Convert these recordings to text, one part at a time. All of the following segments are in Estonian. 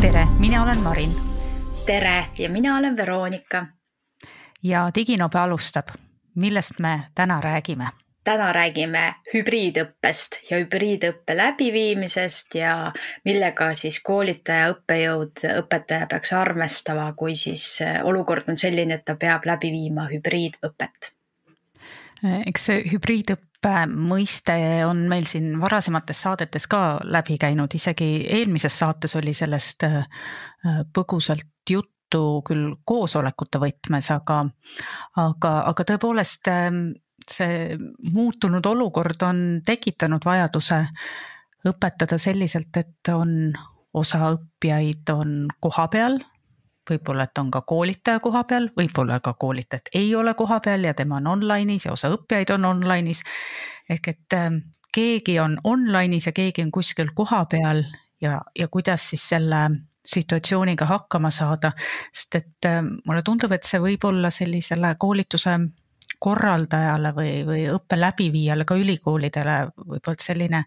tere, mina olen Marin. tere ja mina olen Veronika. ja Diginobe alustab. millest me täna räägime? täna räägime hübriidõppest ja hübriidõppe läbiviimisest ja millega siis koolitaja, õppejõud, õpetaja peaks arvestama, kui siis äh, olukord on selline, et ta peab läbi viima hübriidõpet. eks see hübriidõppe mõiste on meil siin varasemates saadetes ka läbi käinud, isegi eelmises saates oli sellest äh, põgusalt juttu küll koosolekute võtmes, aga, aga, aga tõepoolest ähm, see muutunud olukord on tekitanud vajaduse õpetada selliselt, et on osa õppijaid on kohapeal, võib-olla, et on ka koolitaja kohapeal, võib-olla ka koolitajat ei ole kohapeal ja tema on online'is ja osa õppijaid on online'is. ehk et ähm, keegi on online'is ja keegi on kuskil kohapeal ja, ja kuidas siis selle situatsiooniga hakkama saada, sest et ähm, mulle tundub, et see võib olla sellisele koolituse korraldajale või, või õppe läbiviijale, ka ülikoolidele võib-olla selline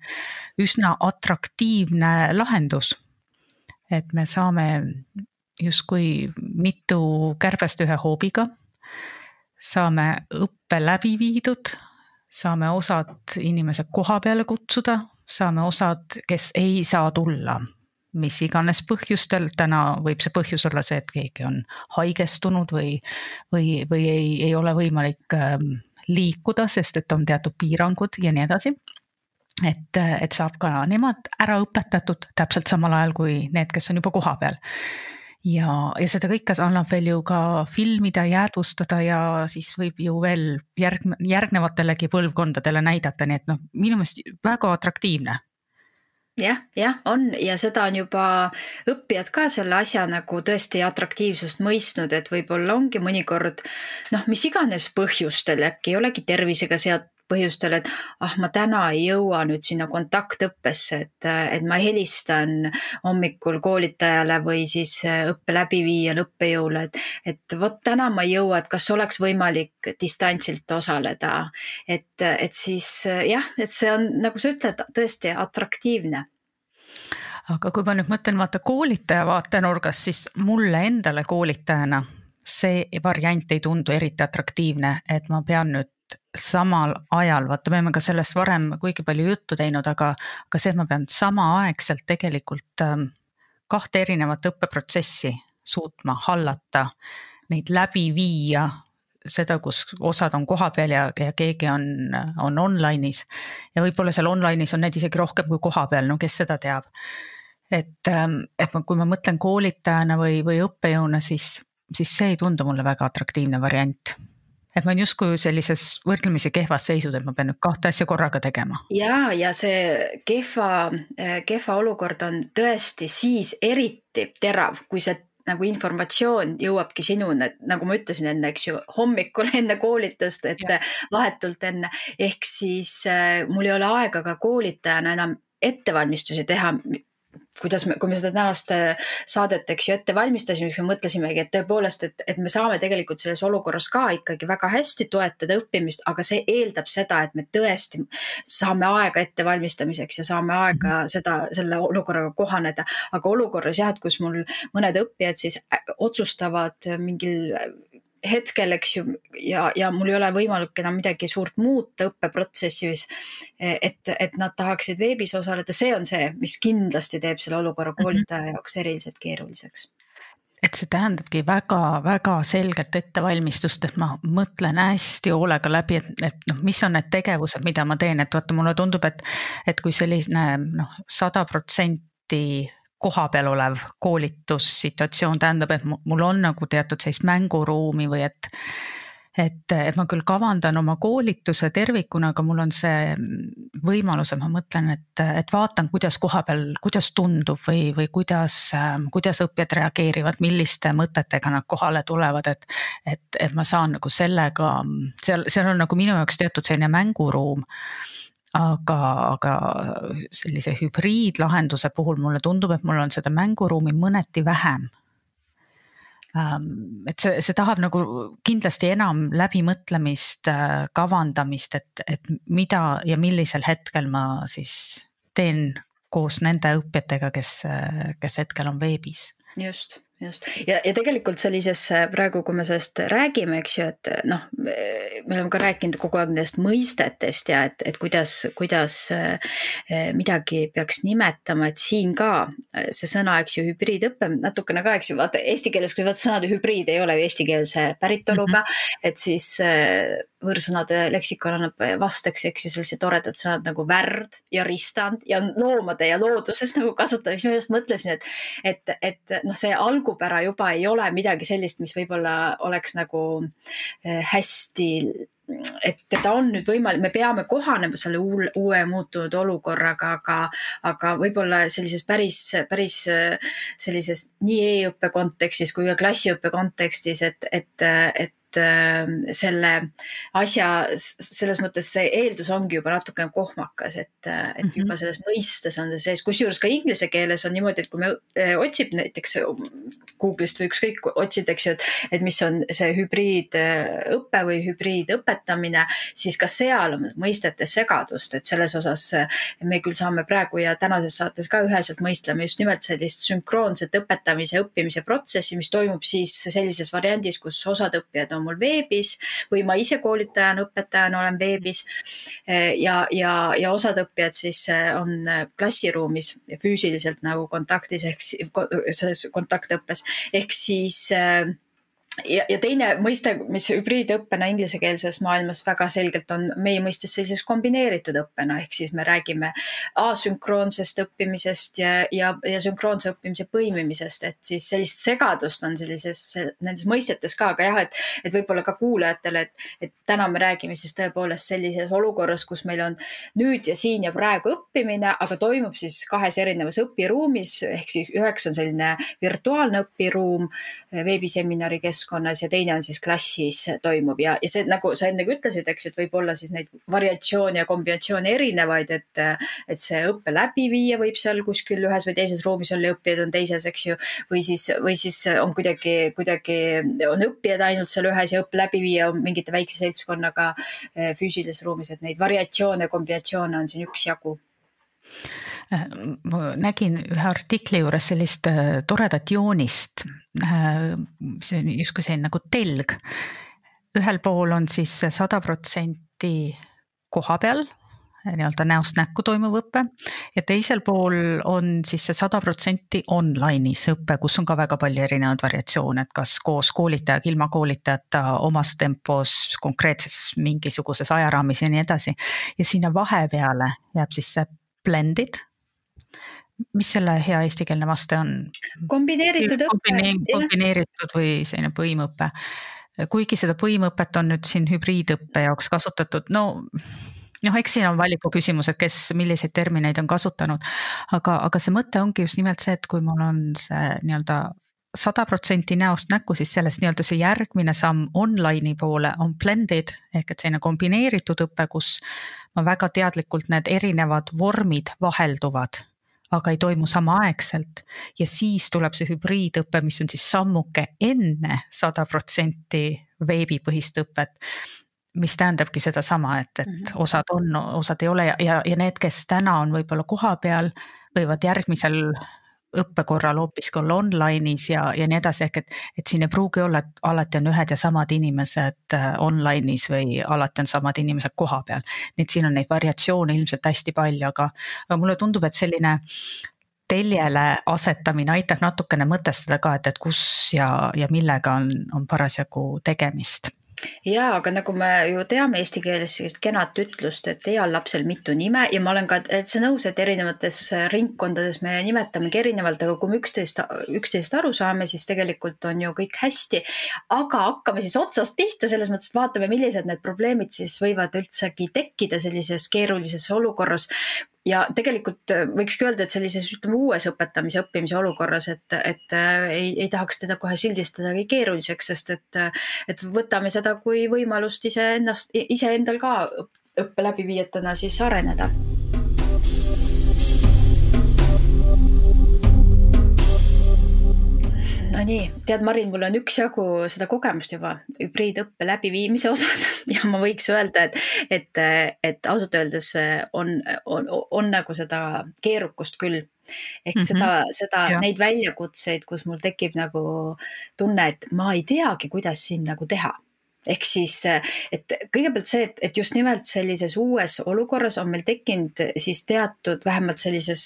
üsna atraktiivne lahendus. et me saame justkui mitu kärbest ühe hoobiga, saame õppe läbi viidud, saame osad inimesed koha peale kutsuda, saame osad, kes ei saa tulla. Mis iganes põhjustel, täna võib see põhjus olla see, et keegi on haigestunud või, või, või ei, ei ole võimalik ähm, liikuda, sest et on teatud piirangud ja nii edasi. et, et saab ka nemad ära õpetatud täpselt samal ajal kui need, kes on juba kohapeal ja, ja seda kõike annab veel ju ka filmida, jäädvustada ja siis võib ju veel järg-, järgnevatele põlvkondadele näidata, nii et noh, minu meelest väga atraktiivne. Jah, jah, on ja seda on juba õppijad ka selle asja nagu tõesti atraktiivsust mõistnud, et võib-olla ongi mõnikord noh, mis iganes põhjustel, äkki ei olegi tervisega seotud põhjustel, et ah, ma täna ei jõua nüüd sinna kontaktõppesse, et, et ma helistan hommikul koolitajale või siis õppe läbiviijale, õppejõule, et, et vot täna ma ei jõua, et kas oleks võimalik distantsilt osaleda. et, et siis jah, et see on, nagu sa ütled, tõesti atraktiivne aga kui ma nüüd mõtlen vaata koolitaja vaatenurgast, siis mulle endale koolitajana see variant ei tundu eriti atraktiivne, et ma pean nüüd samal ajal, vaata, me oleme ka sellest varem kuigi palju juttu teinud, aga, aga see, et ma pean samaaegselt tegelikult ähm, kahte erinevat õppeprotsessi suutma hallata, neid läbi viia, seda, kus osad on kohapeal ja, ja keegi on, on online'is. ja võib-olla seal online'is on neid isegi rohkem kui kohapeal, no kes seda teab. et, ähm, et ma, kui ma mõtlen koolitajana või, või õppejõuna, siis, siis see ei tundu mulle väga atraktiivne variant et ma olen justkui sellises võrdlemisi kehvas seisus, et ma pean nüüd kahte asja korraga tegema. ja, ja see kehva, kehva olukord on tõesti siis eriti terav, kui see nagu informatsioon jõuabki sinuni, et nagu ma ütlesin enne, eks ju, hommikul enne koolitust, et ja. vahetult enne, ehk siis äh, mul ei ole aega ka koolitajana enam ettevalmistusi teha, kuidas me, kui me seda tänast äh, saadet, eks ju, ette valmistasime, siis me mõtlesimegi, et tõepoolest, et, et me saame tegelikult selles olukorras ka ikkagi väga hästi toetada õppimist, aga see eeldab seda, et me tõesti saame aega ettevalmistamiseks ja saame aega mhm. seda, selle olukorraga kohaneda. aga olukorras jah, et kus mul mõned õppijad siis äh, otsustavad mingil hetkel, eks ju, ja, ja mul ei ole võimalik enam midagi suurt muuta õppeprotsessis. et, et nad tahaksid veebis osaleda, see on see, mis kindlasti teeb selle olukorra mhm. koolitaja jaoks eriliselt keeruliseks et see tähendabki väga-väga selget ettevalmistust, et ma mõtlen hästi hoolega läbi, et, et noh, mis on need tegevused, mida ma teen, et vaata, mulle tundub, et, et kui selline noh, sada protsenti kohapeal olev koolitussituatsioon tähendab, et mul on nagu teatud sellist mänguruumi või et et, et ma küll kavandan oma koolituse tervikuna, aga mul on see võimalus, et ma mõtlen, et, et vaatan, kuidas kohapeal, kuidas tundub või, või kuidas, kuidas õppijad reageerivad, milliste mõtetega nad kohale tulevad, et. et, et ma saan nagu sellega, seal, seal on nagu minu jaoks teatud selline mänguruum aga, aga sellise hübriidlahenduse puhul mulle tundub, et mul on seda mänguruumi mõneti vähem. ähm, et see, see tahab nagu kindlasti enam läbimõtlemist, äh, kavandamist, et, et mida ja millisel hetkel ma siis teen koos nende õppijatega, kes, kes hetkel on veebis. just just ja, ja tegelikult sellises praegu, kui me sellest räägime, eks ju, et noh, me oleme ka rääkinud kogu aeg nendest mõistetest ja et, et kuidas, kuidas eh, midagi peaks nimetama, et siin ka see sõna, eks ju, hübriidõpe natukene ka, eks ju, vaata eesti keeles, kui vaata sõnad hübriid ei ole ju eestikeelse päritoluga mm, -hmm. et siis võõrsõnade leksikon annab vastaks, eks ju, sellised toredad sõnad nagu värd ja ristand ja loomade ja looduses nagu kasutada, siis ma just mõtlesin, et, et, et noh, see algupära juba ei ole midagi sellist, mis võib-olla oleks nagu eh, hästi et teda on nüüd võimalik, me peame kohanema selle uue, uue muutunud olukorraga, aga, aga võib-olla sellises päris, päris sellises nii e-õppe kontekstis kui ka klassiõppe kontekstis, et, et, et Ähm, selle asja, selles mõttes see eeldus ongi juba natukene kohmakas, et, äh, et juba mhm. selles mõistes on see sees, kusjuures ka inglise keeles on niimoodi, et kui me äh, otsib näiteks Google'ist või ükskõik otsid, eks ju, et, et mis on see hübriidõpe või hübriidõpetamine, siis ka seal on mõistete segadust, et selles osas äh, me küll saame praegu ja tänases saates ka üheselt mõistleme just nimelt sellist sünkroonset õpetamise, õppimise protsessi, mis toimub siis sellises variandis, kus osad õppijad on mul veebis või ma ise koolitajana, õpetajana olen veebis. ja, ja, ja osad õppijad siis on klassiruumis füüsiliselt nagu kontaktis ehk selles kontaktõppes ehk siis äh, ja, ja teine mõiste, mis hübriidõppena inglisekeelses maailmas väga selgelt on meie mõistes sellises kombineeritud õppena, ehk siis me räägime asünkroonsest õppimisest ja, ja, ja sünkroonse õppimise põimimisest, et siis sellist segadust on sellises, nendes mõistetes ka, aga jah, et, et võib-olla ka kuulajatele, et, et täna me räägime siis tõepoolest sellises olukorras, kus meil on nüüd ja siin ja praegu õppimine, aga toimub siis kahes erinevas õpiruumis, ehk siis üheks on selline virtuaalne õpiruum, veebiseminari keskkond, keskkonnas ja teine on siis klassis toimuv ja, ja see nagu sa enne ka ütlesid, eks ju, et võib olla siis neid variatsioone ja kombinatsioone erinevaid, et, et see õppe läbiviija võib seal kuskil ühes või teises ruumis olla ja õppijad on teises, eks ju. või siis, või siis on kuidagi, kuidagi on õppijad ainult seal ühes ja õppe läbiviija on mingite väikse seltskonnaga eh, füüsilises ruumis, et neid variatsioone, kombinatsioone on siin üksjagu ma nägin ühe artikli juures sellist äh, toredat joonist. Äh, see on justkui selline nagu telg. ühel pool on siis sada protsenti koha peal nii-öelda näost näkku toimuv õpe ja teisel pool on siis see sada protsenti online'is õpe, kus on ka väga palju erinevaid variatsioone, et kas koos koolitajaga, ilma koolitajata, omas tempos, konkreetses mingisuguses ajaraamis ja nii edasi. ja sinna vahepeale jääb siis see blended mis selle hea eestikeelne vaste on? kombineeritud õpe. kombineeritud või selline põimõpe. kuigi seda põimõpet on nüüd siin hübriidõppe jaoks kasutatud, no noh, eks siin on valiku küsimus, et kes milliseid termineid on kasutanud, aga, aga see mõte ongi just nimelt see, et kui mul on see nii-öelda sada protsenti näost näkku, siis sellest nii-öelda see järgmine samm online'i poole on blended ehk et selline kombineeritud õpe, kus ma väga teadlikult need erinevad vormid vahelduvad aga ei toimu samaaegselt. ja siis tuleb see hübriidõpe, mis on siis sammuke enne sada protsenti veebipõhist õpet mis tähendabki sedasama, et, et mhm. osad on, osad ei ole ja, ja, ja need, kes täna on võib-olla kohapeal, võivad järgmisel õppekorral hoopiski olla online'is ja, ja nii edasi, ehk et, et siin ei pruugi olla, et alati on ühed ja samad inimesed äh, online'is või alati on samad inimesed kohapeal. nii et siin on neid variatsioone ilmselt hästi palju, aga, aga mulle tundub, et selline teljele asetamine aitab natukene mõtestada ka, et, et kus ja, ja millega on, on parasjagu tegemist jaa, aga nagu me ju teame eesti keeles sellist kenat ütlust, et heal lapsel mitu nime ja ma olen ka täitsa nõus, et erinevates ringkondades me nimetamegi erinevalt, aga kui me üksteist, üksteisest aru saame, siis tegelikult on ju kõik hästi. aga hakkame siis otsast pihta, selles mõttes, et vaatame, millised need probleemid siis võivad üldsegi tekkida sellises keerulises olukorras, ja tegelikult äh, võikski öelda, et sellises ütleme uues õpetamise, õppimise olukorras, et, et äh, ei, ei tahaks teda kohe sildistadagi keeruliseks, sest et, äh, et võtame seda kui võimalust iseennast, iseendal ka õppe läbiviijatena siis areneda Nonii, tead, Marin, mul on üksjagu seda kogemust juba hübriidõppe läbiviimise osas ja ma võiks öelda, et, et, et ausalt öeldes on, on, on nagu seda keerukust küll. ehk mm -hmm. seda, seda, neid väljakutseid, kus mul tekib nagu tunne, et ma ei teagi, kuidas siin nagu teha ehk siis, et kõigepealt see, et, et just nimelt sellises uues olukorras on meil tekkinud siis teatud, vähemalt sellises,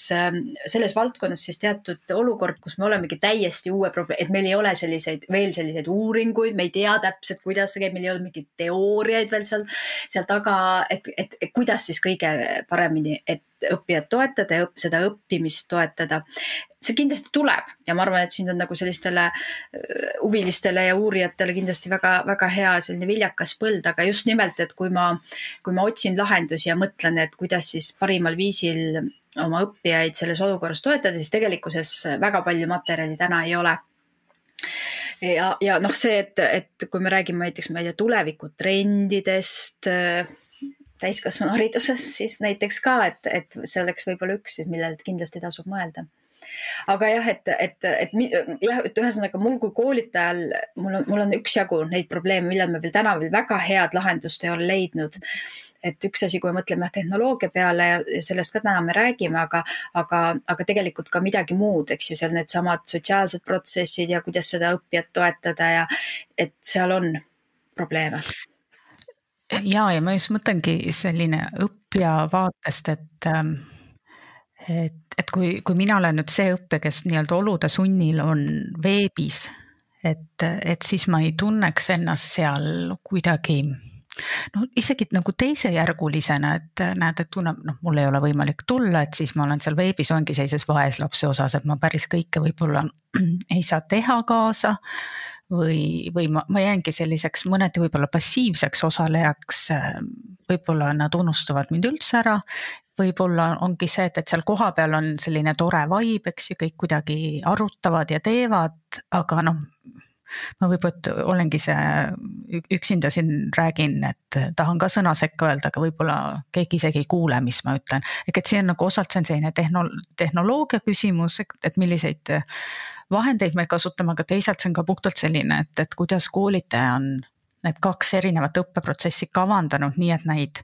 selles valdkonnas siis teatud olukord, kus me olemegi täiesti uue probleemi, et meil ei ole selliseid, veel selliseid uuringuid, me ei tea täpselt, kuidas see käib, meil ei ole mingeid teooriaid veel seal, seal taga, et, et, et kuidas siis kõige paremini, et õppijat toetada ja õpp, seda õppimist toetada. See kindlasti tuleb ja ma arvan, et siin on nagu sellistele äh, huvilistele ja uurijatele kindlasti väga-väga hea selline viljakas põld, aga just nimelt, et kui ma, kui ma otsin lahendusi ja mõtlen, et kuidas siis parimal viisil oma õppijaid selles olukorras toetada, siis tegelikkuses väga palju materjali täna ei ole. Ja, ja noh, see, et, et kui me räägime näiteks, ma ei tea, tulevikutrendidest täiskasvanuhariduses, siis näiteks ka, et, et see oleks võib-olla üks, millele kindlasti tasub mõelda aga jah, et, et, et jah, et ühesõnaga mul kui koolitajal, mul on, mul on üksjagu neid probleeme, millal me veel täna veel väga head lahendust ei ole leidnud et üks asi, kui me mõtleme tehnoloogia peale ja sellest ka täna me räägime, aga, aga, aga tegelikult ka midagi muud, eks ju, seal needsamad sotsiaalsed protsessid ja kuidas seda õppijat toetada ja et seal on probleeme. Ja, ja ma just mõtlengi selline õppija vaatest, et ähm, et, et kui, kui mina olen nüüd see õppija, kes nii-öelda olude sunnil on veebis, et, et siis ma ei tunneks ennast seal kuidagi noh, isegi nagu teisejärgulisena, et näed, et tunneb, noh, mul ei ole võimalik tulla, et siis ma olen seal veebis, ongi sellises vaeslapse osas, et ma päris kõike võib-olla ei saa teha kaasa. Või, või ma, ma jäängi selliseks mõneti võib-olla passiivseks osalejaks. võib-olla nad unustavad mind üldse ära võib-olla ongi see, et, et seal kohapeal on selline tore vibe, eks ju, kõik kuidagi arutavad ja teevad, aga noh ma võib-olla olengi see üksinda siin räägin, et tahan ka sõna sekka öelda, aga võib-olla keegi isegi ei kuule, mis ma ütlen. ehk et see on nagu osalt see on selline tehno-, tehnoloogia küsimus, et milliseid vahendeid me kasutame, aga teisalt see on ka puhtalt selline, et, et kuidas koolitaja on need kaks erinevat õppeprotsessi kavandanud, nii et neid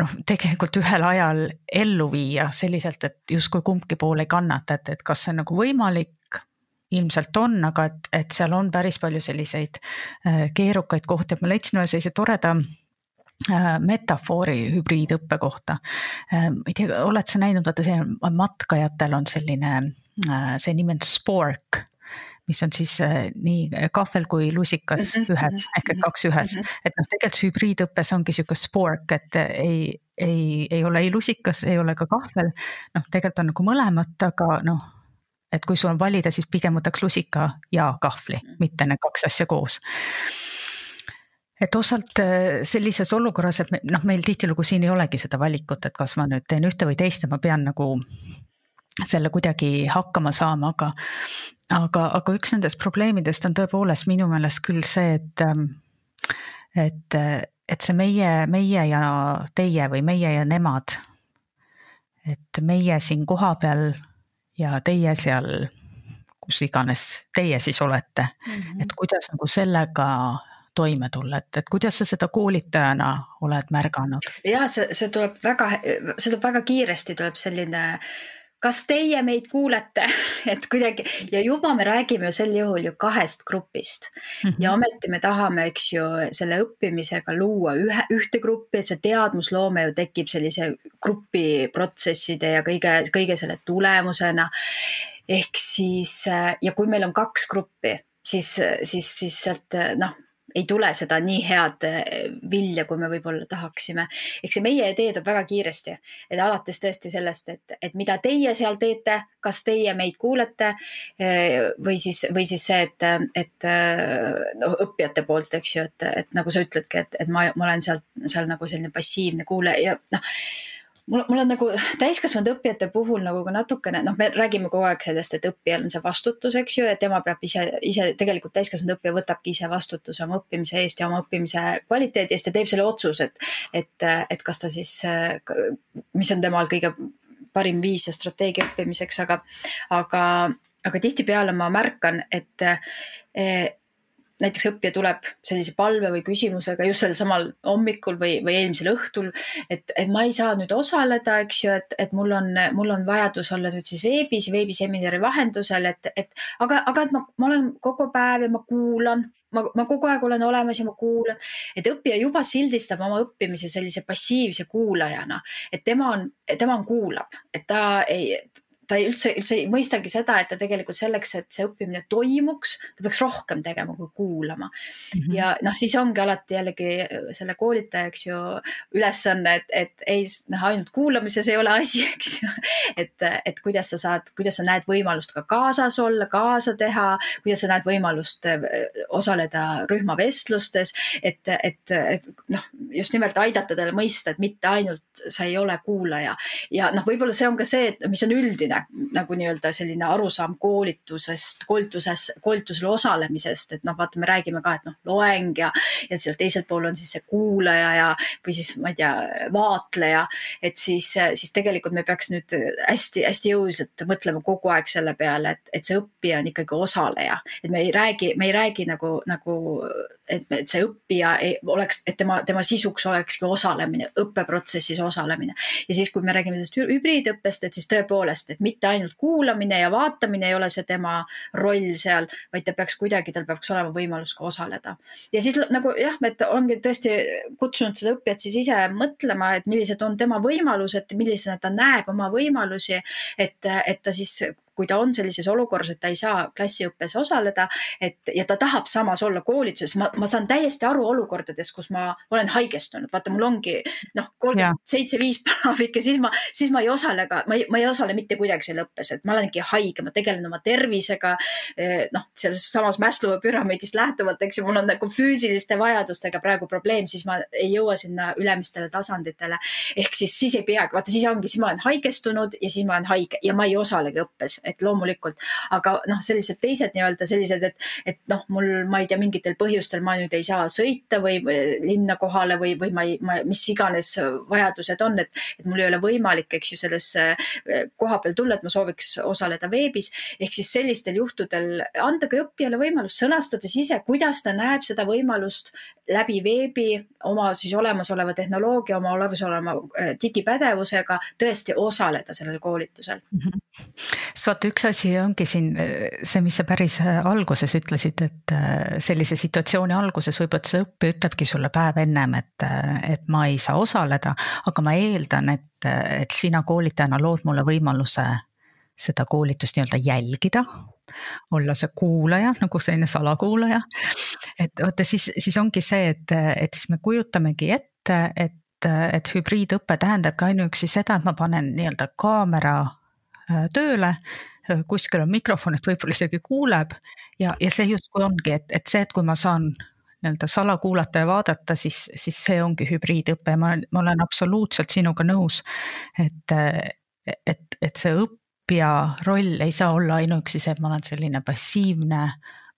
noh, tegelikult ühel ajal ellu viia selliselt, et justkui kumbki pool ei kannata, et, et kas see on nagu võimalik. ilmselt on, aga et, et seal on päris palju selliseid äh, keerukaid kohti, et ma leidsin ühe sellise toreda metafoori hübriidõppe kohta. Äh, ma ei tea, oled sa näinud, vaata see matkajatel on selline, see nimi on spork mis on siis äh, nii kahvel kui lusikas mm -hmm. ühes mhm, ehk et kaks ühes mm, -hmm. et noh, tegelikult see hübriidõppes ongi sihuke spork, et ei, ei, ei ole ei lusikas, ei ole ka kahvel. noh, tegelikult on nagu mõlemat, aga noh, et kui sul on valida, siis pigem võtaks lusika ja kahvli, mhm. mitte need kaks asja koos et osalt äh, sellises olukorras, et me, noh, meil tihtilugu siin ei olegi seda valikut, et kas ma nüüd teen ühte või teist ja ma pean nagu selle kuidagi hakkama saama, aga aga, aga üks nendest probleemidest on tõepoolest minu meelest küll see, et, ähm, et, et see meie, meie ja teie või meie ja nemad. et meie siin kohapeal ja teie seal, kus iganes teie siis olete mm, -hmm. et kuidas nagu sellega toime tulla, et, et kuidas sa seda koolitajana oled märganud? ja see, see tuleb väga, see tuleb väga kiiresti, tuleb selline kas teie meid kuulete, et kuidagi ja juba me räägime ju sel juhul ju kahest grupist mm -hmm. ja ometi me tahame, eks ju, selle õppimisega luua ühe, ühte gruppi, see teadmusloome ju tekib sellise grupi protsesside ja kõige, kõige selle tulemusena. ehk siis ja kui meil on kaks gruppi, siis, siis, siis sealt noh ei tule seda nii head eh, vilja, kui me võib-olla tahaksime. ehk see meie idee tuleb väga kiiresti, et alates tõesti sellest, et, et mida teie seal teete, kas teie meid kuulete eh, või siis, või siis see, et, et noh, õppijate poolt, eks ju, et, et nagu sa ütledki, et, et ma, ma olen seal, seal nagu selline passiivne kuulaja ja noh mul, mul on nagu täiskasvanud õppijate puhul nagu ka natukene, noh, me räägime kogu aeg sellest, et õppijal on see vastutus, eks ju, et tema peab ise, ise tegelikult täiskasvanud õppija võtabki ise vastutuse oma õppimise eest ja oma õppimise kvaliteedi eest ja teeb selle otsuse, et, et, et kas ta siis, mis on temal kõige parim viis ja strateegia õppimiseks, aga, aga aga tihtipeale ma märkan, et näiteks õppija tuleb sellise palve või küsimusega just sel samal hommikul või, või eelmisel õhtul, et, et ma ei saa nüüd osaleda, eks ju, et, et mul on, mul on vajadus olla nüüd siis veebis, veebiseminari vahendusel, et, et aga, aga et ma, ma olen kogu päev ja ma kuulan, ma, ma kogu aeg olen olemas ja ma kuulan, et õppija juba sildistab oma õppimise sellise passiivse kuulajana, et tema on, tema on kuulab, et ta ei, ta ei üldse, üldse ei mõistagi seda, et ta tegelikult selleks, et see õppimine toimuks, ta peaks rohkem tegema kui kuulama mm. -hmm. ja noh, siis ongi alati jällegi selle koolitaja, eks ju, ülesanne, et, et ei noh, ainult kuulamises ei ole asi, eks ju. et, et kuidas sa saad, kuidas sa näed võimalust ka kaasas olla, kaasa teha, kuidas sa näed võimalust äh, osaleda rühmavestlustes, et, et, et noh, just nimelt aidata talle mõista, et mitte ainult sa ei ole kuulaja ja noh, võib-olla see on ka see, et mis on üldine selline nagu nii-öelda selline arusaam koolitusest, koolituses, koolitusel osalemisest, et noh, vaata, me räägime ka, et noh, loeng ja, ja seal teisel pool on siis see kuulaja ja, või siis ma ei tea, vaatleja. et siis, siis tegelikult me peaks nüüd hästi-hästi jõuliselt mõtlema kogu aeg selle peale, et, et see õppija on ikkagi osaleja, et me ei räägi, me ei räägi nagu, nagu et, et see õppija ei oleks, et tema, tema sisuks olekski osalemine, õppeprotsessis osalemine. ja siis, kui me räägime sellest hübriidõppest, et siis tõepoolest, et mitte ainult kuulamine ja vaatamine ei ole see tema roll seal, vaid ta peaks kuidagi, tal peaks olema võimalus ka osaleda. ja siis nagu jah, et ongi tõesti kutsunud seda õppijat siis ise mõtlema, et millised on tema võimalused, millisena ta näeb oma võimalusi, et, et ta siis kui ta on sellises olukorras, et ta ei saa klassiõppes osaleda, et ja ta tahab samas olla koolituses, ma, ma saan täiesti aru olukordades, kus ma olen haigestunud, vaata, mul ongi noh, kolmkümmend seitse, viis päevik ja siis ma, siis ma ei osale ka, ma ei, ma ei osale mitte kuidagi seal õppes, et ma olengi haige, ma tegelen oma tervisega. Eh, noh, selles samas Maslowi püramiidist lähtuvalt, eks ju, mul on nagu füüsiliste vajadustega praegu probleem, siis ma ei jõua sinna ülemistele tasanditele. ehk siis, siis ei peagi, vaata, siis ongi, siis ma olen haigestunud ja siis ma olen haige ja ma ei osalegi õppes et loomulikult, aga noh, sellised teised nii-öelda sellised, et, et noh, mul, ma ei tea, mingitel põhjustel ma nüüd ei saa sõita või, linna kohale või, või ma ei, ma, mis iganes vajadused on, et, et mul ei ole võimalik, eks ju, sellesse eh, koha peal tulla, et ma sooviks osaleda veebis. ehk siis sellistel juhtudel anda ka õppijale võimalus sõnastades ise, kuidas ta näeb seda võimalust läbi veebi oma siis olemasoleva tehnoloogia, oma olemasoleva eh, digipädevusega tõesti osaleda sellel koolitusel mm. -hmm. Vaata, üks asi ongi siin see, mis sa päris alguses ütlesid, et äh, sellise situatsiooni alguses võib-olla see õppija ütlebki sulle päev ennem, et, äh, et ma ei saa osaleda, aga ma eeldan, et, et sina koolitajana lood mulle võimaluse seda koolitust nii-öelda jälgida, olla see kuulaja nagu selline salakuulaja. et vaata, siis, siis ongi see, et, et siis me kujutamegi ette, et, et hübriidõpe tähendabki ainuüksi seda, et ma panen nii-öelda kaamera Äh, tööle, äh, kuskil on mikrofon, et võib-olla isegi kuuleb ja, ja see justkui ongi, et, et see, et kui ma saan nii-öelda salakuulata ja vaadata, siis, siis see ongi hübriidõpe ma, ma olen absoluutselt sinuga nõus. et, et, et see õppija roll ei saa olla ainuüksi see, et ma olen selline passiivne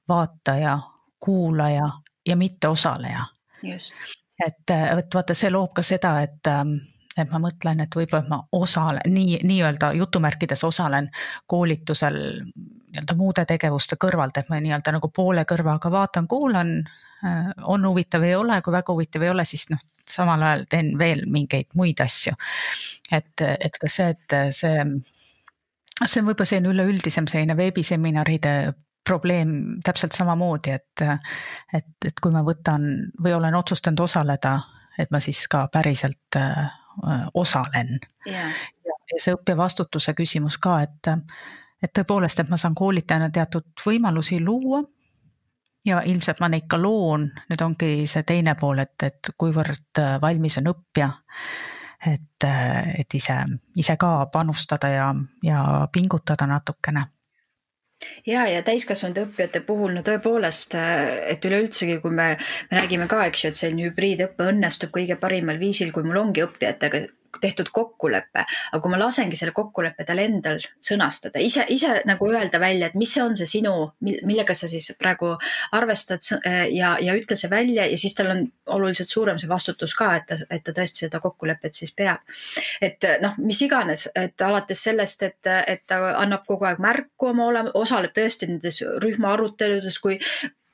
vaataja, kuulaja ja mitte osaleja. et, et vaata, see loob ka seda, et ähm, et ma mõtlen, et võib-olla ma osalen, nii, nii-öelda jutumärkides osalen koolitusel nii-öelda muude tegevuste kõrvalt, et ma nii-öelda nagu poole kõrvaga vaatan, kuulan, äh, on huvitav, ei ole, kui väga huvitav ei ole, siis noh, samal ajal teen veel mingeid muid asju. et, et ka see, et see, see on võib-olla selline üleüldisem selline veebiseminaride probleem täpselt samamoodi, et, et, et kui ma võtan või olen otsustanud osaleda, et ma siis ka päriselt äh, osalen yeah.. ja, ja see õppevastutuse küsimus ka, et, et tõepoolest, et ma saan koolitajana teatud võimalusi luua. ja ilmselt ma neid ka loon, nüüd ongi see teine pool, et, et kuivõrd valmis on õppija. et, et ise, ise ka panustada ja, ja pingutada natukene ja, ja täiskasvanud õppijate puhul no tõepoolest, et üleüldsegi, kui me, me räägime ka, eks ju, et selline hübriidõpe õnnestub kõige parimal viisil, kui mul ongi õppijatega tehtud kokkulepe, aga kui ma lasengi selle kokkuleppe tal endal sõnastada, ise, ise nagu öelda välja, et mis see on see sinu, millega sa siis praegu arvestad ja, ja ütle see välja ja siis tal on oluliselt suurem see vastutus ka, et ta, et ta tõesti seda kokkulepet siis peab. et noh, mis iganes, et alates sellest, et, et ta annab kogu aeg märku oma olema, osaleb tõesti nendes rühma aruteludes, kui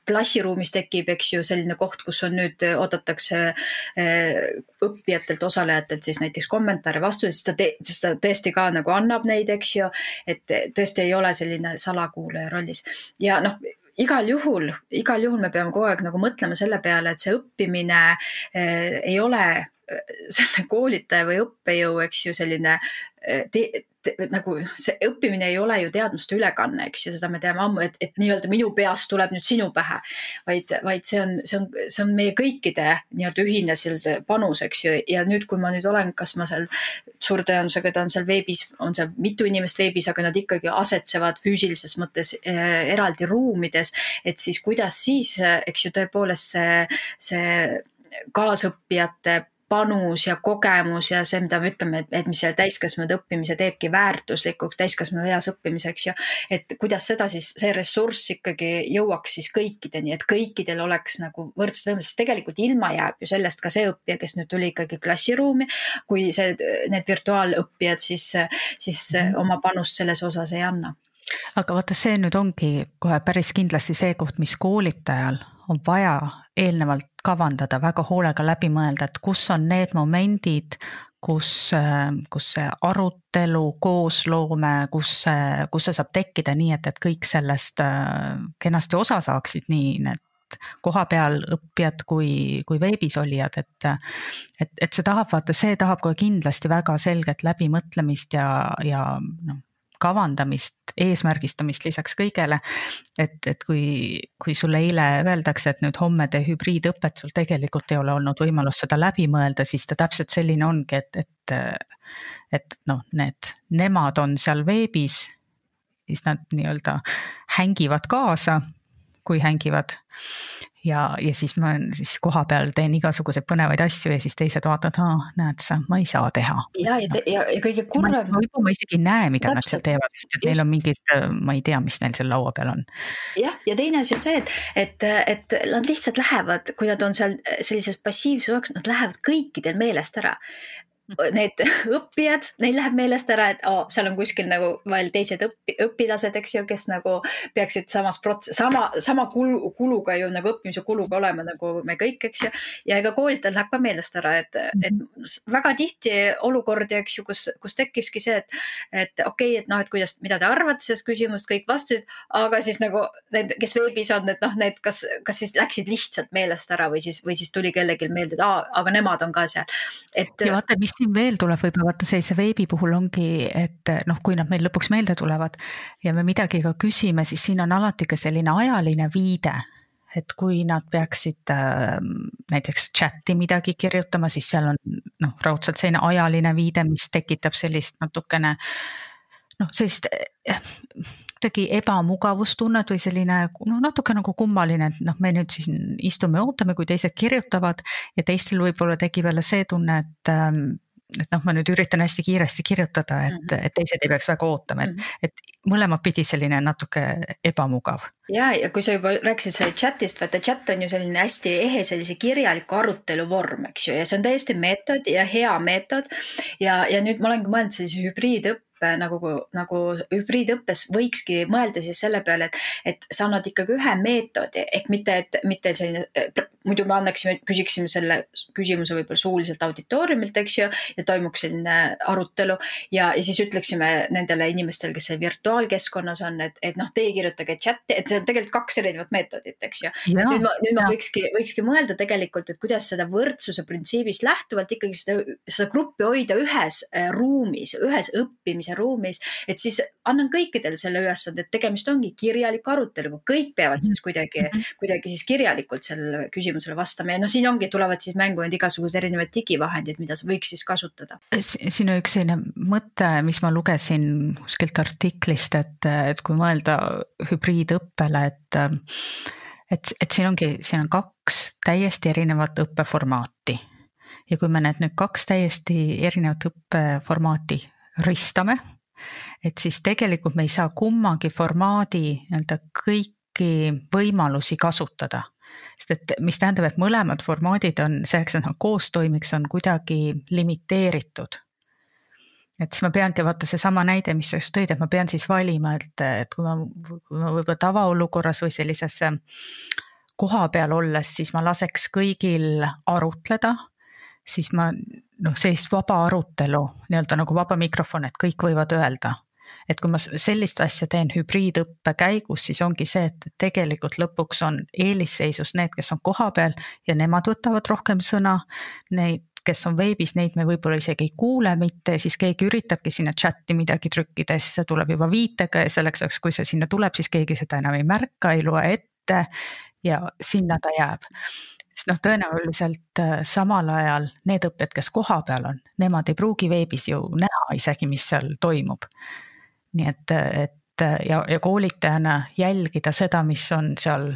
klassiruumis tekib, eks ju, selline koht, kus on nüüd, oodatakse eh, õppijatelt, osalejatelt siis näiteks kommentaare, vastuseid, siis ta te-, siis ta tõesti ka nagu annab neid, eks ju. et tõesti ei ole selline salakuulaja rollis ja noh, igal juhul, igal juhul me peame kogu aeg nagu mõtlema selle peale, et see õppimine eh, ei ole eh, selle koolitaja või õppejõu, eks ju, selline te, nagu see õppimine ei ole ju teadmuste ülekanne, eks ju, seda me teame ammu, et, et nii-öelda minu peast tuleb nüüd sinu pähe. vaid, vaid see on, see on, see on meie kõikide nii-öelda ühine selline panus, eks ju, ja nüüd, kui ma nüüd olen, kas ma seal suure tõenäosusega ta on seal veebis, on seal mitu inimest veebis, aga nad ikkagi asetsevad füüsilises mõttes äh, eraldi ruumides, et siis kuidas siis, eks ju, tõepoolest see, see kaasõppijate panus ja kogemus ja see, mida me ütleme, et, et mis selle täiskasvanud õppimise teebki väärtuslikuks, täiskasvanud eas õppimiseks ja et kuidas seda siis, see ressurss ikkagi jõuaks siis kõikideni, et kõikidel oleks nagu võrdsed võimalused, sest tegelikult ilma jääb ju sellest ka see õppija, kes nüüd tuli ikkagi klassiruumi, kui see, need virtuaalõppijad siis, siis -hmm. oma panust selles osas ei anna aga vaata, see nüüd ongi kohe päris kindlasti see koht, mis koolitajal on vaja eelnevalt kavandada, väga hoolega läbi mõelda, et kus on need momendid, kus, kus see arutelu, koosloome, kus see, kus see saab tekkida nii, et, et kõik sellest kenasti osa saaksid, nii need kohapeal õppijad kui, kui veebis olijad, et. et, et see tahab, vaata, see tahab kohe kindlasti väga selget läbimõtlemist ja, ja noh kavandamist, eesmärgistamist lisaks kõigele. et, et kui, kui sulle eile öeldakse, et nüüd homme tee hübriidõpet, sul tegelikult ei ole olnud võimalust seda läbi mõelda, siis ta täpselt selline ongi, et, et. et noh, need, nemad on seal veebis, siis nad nii-öelda hängivad kaasa, kui hängivad ja, ja siis ma siis kohapeal teen igasuguseid põnevaid asju ja siis teised vaatavad, aa, näed sa, ma ei saa teha. ja, ja, ja, ja kõige kurvem. võib-olla ma isegi ei näe, mida Täpselt. nad seal teevad, sest et neil on mingid, ma ei tea, mis neil seal laua peal on. jah, ja teine asi on see, et, et, et nad lihtsalt lähevad, kui nad on seal sellises passiivses osas, nad lähevad kõikidel meelest ära need õppijad, neil läheb meelest ära, et oh, seal on kuskil nagu veel teised õpi-, õpilased, eks ju, kes nagu peaksid samas prots-, sama, sama kulu, kuluga ju nagu õppimise kuluga olema nagu me kõik, eks ju. ja ega koolitajal läheb ka meelest ära, et, et mhm. väga tihti olukordi, eks ju, kus, kus tekkibki see, et, et okei okay,, et noh, et kuidas, mida te arvate sellest küsimusest, kõik vastasid, aga siis nagu need, kes veebis on, et noh, need, kas, kas siis läksid lihtsalt meelest ära või siis, või siis tuli kellelgi meelde, et aa, aga nemad on ka seal. et. ja vaata, mis siin veel tuleb, võib-olla vaata sellise veebi puhul ongi, et noh, kui nad meil lõpuks meelde tulevad ja me midagi ka küsime, siis siin on alati ka selline ajaline viide et kui nad peaksid äh, näiteks chati midagi kirjutama, siis seal on noh, raudselt selline ajaline viide, mis tekitab sellist natukene noh, sellist äh, kuidagi ebamugavustunnet või selline noh, natuke nagu kummaline, et noh, me nüüd siin istume, ootame, kui teised kirjutavad ja teistel võib-olla tekib jälle see tunne, et ähm, et noh, ma nüüd üritan hästi kiiresti kirjutada, et mm, -hmm. et teised ei peaks väga ootama, et mm, -hmm. et mõlemat pidi selline natuke ebamugav. ja, ja kui sa juba rääkisid chat'ist, vaata chat on ju selline hästi ehe sellise kirjaliku arutelu vorm, eks ju, ja see on täiesti meetod ja hea meetod. ja, ja nüüd ma olengi mõelnud sellise hübriidõppe õppe nagu, nagu hübriidõppes võikski mõelda siis selle peale, et, et sa annad ikkagi ühe meetodi ehk mitte, et mitte selline, muidu me annaksime, küsiksime selle küsimuse võib-olla suuliselt auditooriumilt, eks ju, ja toimuks selline arutelu ja, ja siis ütleksime nendele inimestele, kes seal virtuaalkeskkonnas on, et, et noh, teie kirjutage chat'i, et see on tegelikult kaks erinevat meetodit, eks ju. nüüd ma, nüüd ma võikski, võikski mõelda tegelikult, et kuidas seda võrdsuse printsiibist lähtuvalt ikkagi seda, seda gruppi hoida ühes äh, ruumis, ühes õppimise ruumis, et siis annan kõikidele selle ülesande, et tegemist ongi kirjaliku aruteluga, kõik peavad siis kuidagi mm, -hmm. kuidagi siis kirjalikult sellele küsimusele vastama ja noh, siin ongi, tulevad siis mängu need igasugused erinevad digivahendid, mida võiks siis kasutada. siin on üks selline mõte, mis ma lugesin kuskilt artiklist, et, et kui mõelda hübriidõppele, et et, et siin ongi, siin on kaks täiesti erinevat õppeformaati ja kui me need nüüd kaks täiesti erinevat õppeformaati ristame, et siis tegelikult me ei saa kummagi formaadi nii-öelda kõiki võimalusi kasutada. Sest et mis tähendab, et mõlemad formaadid on selleks, et nad koos toimiks, on kuidagi limiteeritud. et siis ma peangi, vaata seesama näide, mis sa just tõid, et ma pean siis valima, et, et kui ma, kui ma võib-olla tavaolukorras või sellises koha peal olles, siis ma laseks kõigil arutleda, siis ma noh, sellist vaba arutelu, nii-öelda nagu vaba mikrofon, et kõik võivad öelda et kui ma sellist asja teen hübriidõppe käigus, siis ongi see, et tegelikult lõpuks on eelisseisus need, kes on kohapeal ja nemad võtavad rohkem sõna. Neid, kes on veebis, neid me võib-olla isegi ei kuule mitte, siis keegi üritabki sinna chati midagi trükkida ja siis see tuleb juba viitega ja selleks ajaks, kui see sinna tuleb, siis keegi seda enam ei märka, ei loe ette ja sinna ta jääb sest noh, tõenäoliselt äh, samal ajal need õppijad, kes kohapeal on, nemad ei pruugi veebis ju näha isegi, mis seal toimub nii et, et ja, ja koolitajana jälgida seda, mis on seal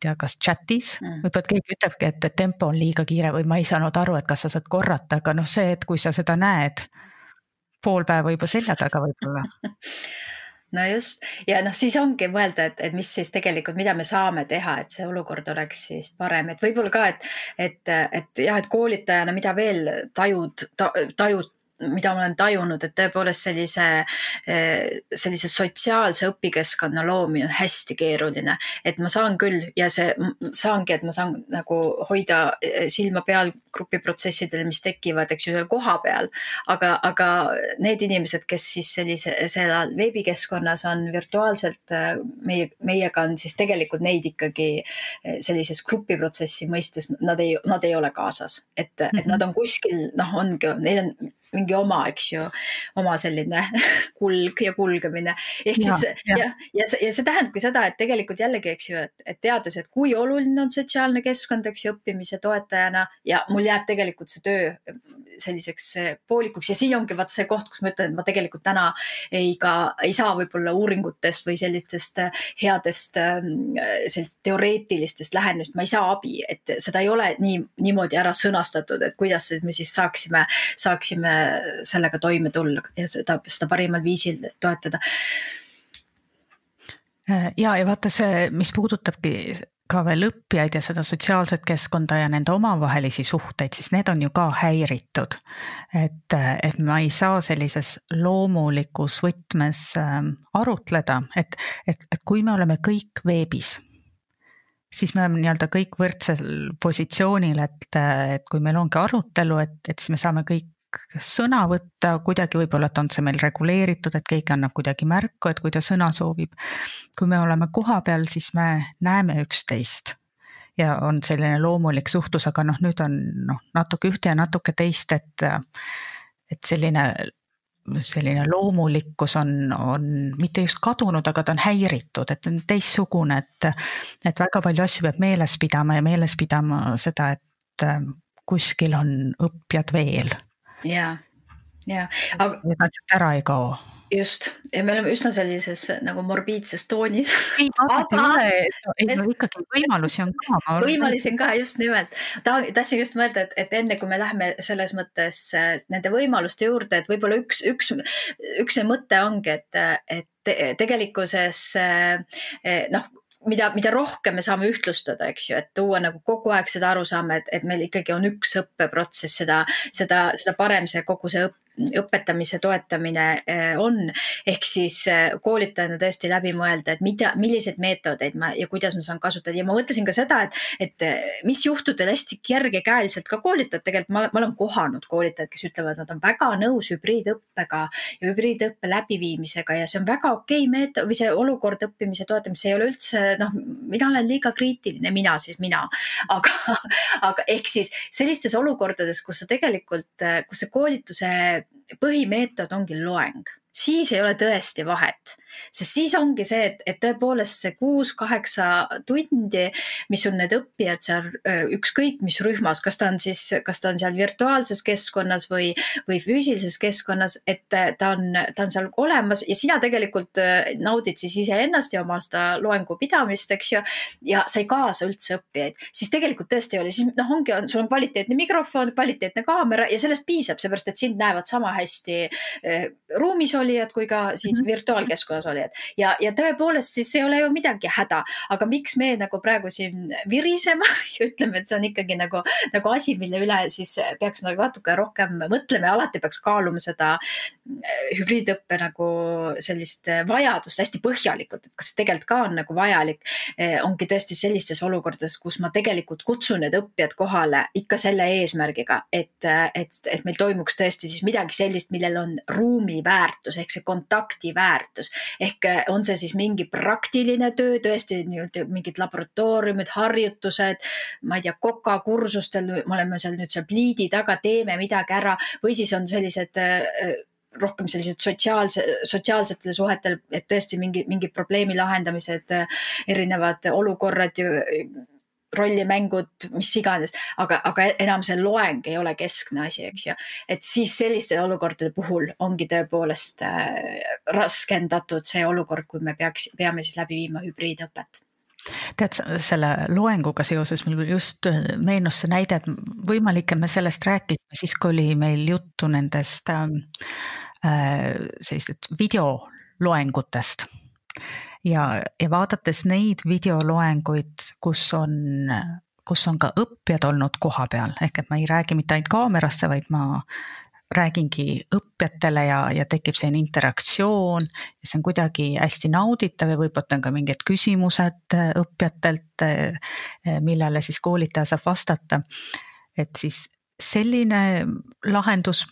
tea, kas chat'is mm. võib-olla, keegi ütlebki, et, et tempo on liiga kiire või ma ei saanud aru, et kas sa saad korrata, aga noh, see, et kui sa seda näed, pool päeva juba selja taga võib-olla no just. Ja noh, siis ongi mõelda, et, et mis siis tegelikult, mida me saame teha, et see olukord oleks siis parem, et võib-olla ka, et, et, et jah, et koolitajana, mida veel tajud ta,, tajud mida ma olen tajunud, et tõepoolest sellise, eh, sellise sotsiaalse õpikeskkonna loomine on hästi keeruline. et ma saan küll ja see, saangi, et ma saan nagu hoida eh, silma peal grupiprotsessidel, mis tekivad, eks ju, seal kohapeal. aga, aga need inimesed, kes siis sellise, seal veebikeskkonnas on virtuaalselt eh, meie, meiega on siis tegelikult neid ikkagi sellises grupiprotsessi mõistes, nad ei, nad ei ole kaasas. et, et nad on kuskil, noh, ongi, neil on mingi oma, eks ju, oma selline kulg ja kulgemine. ehk ja, siis ja, ja, ja see, ja see tähendabki seda, et tegelikult jällegi, eks ju, et, et teades, et kui oluline on sotsiaalne keskkond, eks ju, õppimise toetajana ja mul jääb tegelikult see töö selliseks poolikuks ja siin ongi vaat see koht, kus ma ütlen, et ma tegelikult täna ei ka, ei saa võib-olla uuringutest või sellistest headest sellist teoreetilistest lähenemist, ma ei saa abi, et seda ei ole nii, niimoodi ära sõnastatud, et kuidas me siis saaksime, saaksime sellega toime tulla ja seda, seda parimal viisil toetada. ja, ja vaata see, mis puudutabki ka veel õppijaid ja seda sotsiaalset keskkonda ja nende omavahelisi suhteid, siis need on ju ka häiritud. et, et ma ei saa sellises loomulikus võtmes ähm, arutleda, et, et, et kui me oleme kõik veebis, siis me oleme nii-öelda kõik võrdsel positsioonil, et, et kui meil ongi arutelu, et, et siis me saame kõik sõna võtta, kuidagi võib-olla, et on see meil reguleeritud, et keegi annab kuidagi märku, et kui ta sõna soovib. kui me oleme kohapeal, siis me näeme üksteist ja on selline loomulik suhtlus, aga noh, nüüd on noh, natuke ühte ja natuke teist, et, et selline selline loomulikkus on, on mitte just kadunud, aga ta on häiritud, et on teistsugune, et, et väga palju asju peab meeles pidama ja meeles pidama seda, et kuskil on õppijad veel ja, ja. aga. nad sealt ära ei kao just ja me oleme üsna sellises nagu morbiidses toonis. ei, aga ei no ikkagi võimalusi on ka. võimalusi on ka just nimelt. tahan, tahtsin just mõelda, et, et enne kui me läheme selles mõttes äh, nende võimaluste juurde, et võib-olla üks, üks, üks see mõte ongi, et, et tegelikkuses äh, noh, mida, mida rohkem me saame ühtlustada, eks ju, et tuua nagu kogu aeg seda arusaama, et, et meil ikkagi on üks õppeprotsess, seda, seda, seda parem see kogu see õpp, õpetamise toetamine äh, on. ehk siis äh, koolitajana tõesti läbi mõelda, et mida, milliseid meetodeid ma ja kuidas ma saan kasutada ja ma mõtlesin ka seda, et, et äh, mis juhtudel hästi kergekäeliselt ka koolitajad tegelikult, ma, ma olen kohanud koolitajaid, kes ütlevad, nad on väga nõus hübriidõppega ja hübriidõppe läbiviimisega ja see on väga okei okay meetod või see olukord õppimise toetamine, see ei ole üldse noh, mina olen liiga kriitiline, mina siis mina, aga, aga ehk siis sellistes olukordades, kus sa tegelikult, kus see koolituse põhimeetod ongi loeng siis ei ole tõesti vahet sest siis ongi see, et, et tõepoolest see kuus-kaheksa tundi, mis on need õppijad seal ükskõik mis rühmas, kas ta on siis, kas ta on seal virtuaalses keskkonnas või, või füüsilises keskkonnas, et ta on, ta on seal olemas ja sina tegelikult naudid siis iseennast ja oma seda loengu pidamist, eks ju. ja sa ei kaasa üldse õppijaid, siis tegelikult tõesti ei ole, siis noh, ongi, sul on kvaliteetne mikrofon, kvaliteetne kaamera ja sellest piisab, seepärast et sind näevad sama hästi ruumis olijad kui ka siis -hmm. virtuaalkeskkonnas olijad ja, ja tõepoolest, siis ei ole ju midagi häda, aga miks me nagu praegu siin virisema ja ütleme, et see on ikkagi nagu, nagu asi, mille üle siis peaks nagu natuke rohkem mõtlema ja alati peaks kaaluma seda äh, hübriidõppe nagu sellist vajadust hästi põhjalikult, et kas see tegelikult ka on nagu vajalik. Äh, ongi tõesti sellistes olukordades, kus ma tegelikult kutsun need õppijad kohale ikka selle eesmärgiga, et, et, et meil toimuks tõesti siis midagi sellist, millel on ruumi väärtus ehk see kontakti väärtus. Ehk on see siis mingi praktiline töö, tõesti nii-öelda mingid laboratooriumid, harjutused, ma ei tea, kokakursustel, me oleme seal nüüd seal pliidi taga, teeme midagi ära või siis on sellised äh, rohkem sellised sotsiaalse, sotsiaalsetel suhetel, et tõesti mingi, mingi probleemi lahendamised, erinevad olukorrad rollimängud, mis iganes, aga, aga enam see loeng ei ole keskne asi, eks ju. et siis selliste olukordade puhul ongi tõepoolest äh, raskendatud see olukord, kui me peaks, peame siis läbi viima hübriidõpet tead, selle loenguga seoses mul just äh, meenus see näide, et võimalik, et me sellest rääkisime siis, kui oli meil juttu nendest ähm, äh, sellistest videoloengutest ja, ja vaadates neid videoloenguid, kus on, kus on ka õppijad olnud kohapeal, ehk et ma ei räägi mitte ainult kaamerasse, vaid ma räägingi õppijatele ja, ja tekib selline interaktsioon ja see on kuidagi hästi nauditav ja võib-olla on ka mingid küsimused õppijatelt, millele siis koolitaja saab vastata. et siis selline lahendus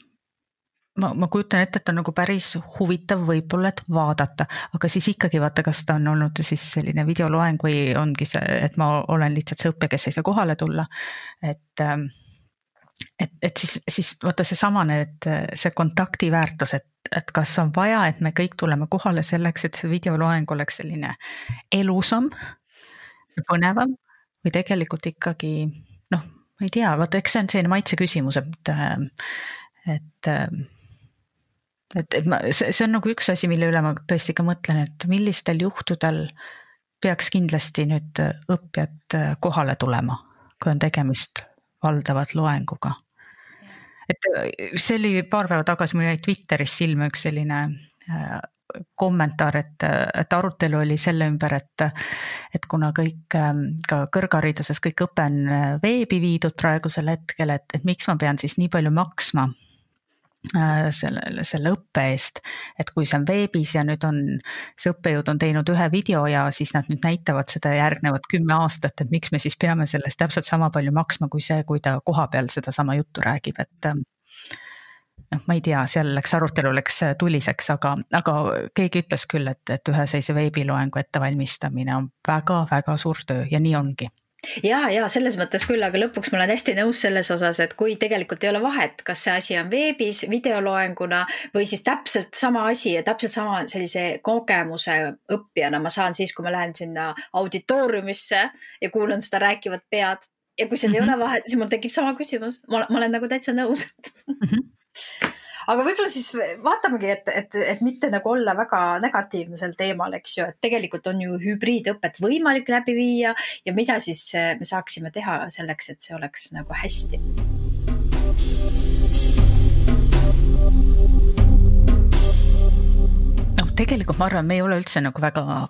ma, ma kujutan ette, et on nagu päris huvitav võib-olla, et vaadata, aga siis ikkagi vaata, kas ta on olnud siis selline videoloeng või ongi see, et ma olen lihtsalt see õppija, kes ei saa kohale tulla. et, ähm, et, et siis, siis vaata seesamane, et see kontakti väärtus, et, et kas on vaja, et me kõik tuleme kohale selleks, et see videoloeng oleks selline elusam põnevam või tegelikult ikkagi noh, ma ei tea, vaata, eks see on selline maitse küsimus, et, et et, et ma, see, see on nagu üks asi, mille üle ma tõesti ka mõtlen, et millistel juhtudel peaks kindlasti nüüd õppijad kohale tulema, kui on tegemist valdavalt loenguga. et see oli paar päeva tagasi, mul jäi Twitteris silma üks selline äh, kommentaar, et, et arutelu oli selle ümber, et, et kuna kõik ähm, ka kõrghariduses kõik õpe on veebi viidud praegusel hetkel, et, et miks ma pean siis nii palju maksma Äh, selle, selle õppe eest. et kui see on veebis ja nüüd on, see õppejõud on teinud ühe video ja siis nad nüüd näitavad seda järgnevat kümme aastat, et miks me siis peame selle eest täpselt sama palju maksma kui see, kui ta kohapeal sedasama juttu räägib, et ähm, noh, ma ei tea, seal läks arutelu läks tuliseks, aga, aga keegi ütles küll, et, et ühe sellise veebiloengu ettevalmistamine on väga-väga suur töö ja nii ongi ja, ja selles mõttes küll, aga lõpuks ma olen hästi nõus selles osas, et kui tegelikult ei ole vahet, kas see asi on veebis videoloenguna või siis täpselt sama asi ja täpselt sama sellise kogemuse õppijana ma saan siis, kui ma lähen sinna auditooriumisse ja kuulan seda rääkivat pead. ja kui seal mm -hmm. ei mhm. ole vahet, siis mul tekib sama küsimus, ma olen nagu täitsa nõus mm. -hmm aga võib-olla siis vaatamegi, et, et, et mitte nagu olla väga negatiivne sel teemal, eks ju, et tegelikult on ju hübriidõpet võimalik läbi viia ja mida siis eh, me saaksime teha selleks, et see oleks nagu hästi tegelikult ma arvan, me ei ole üldse nagu väga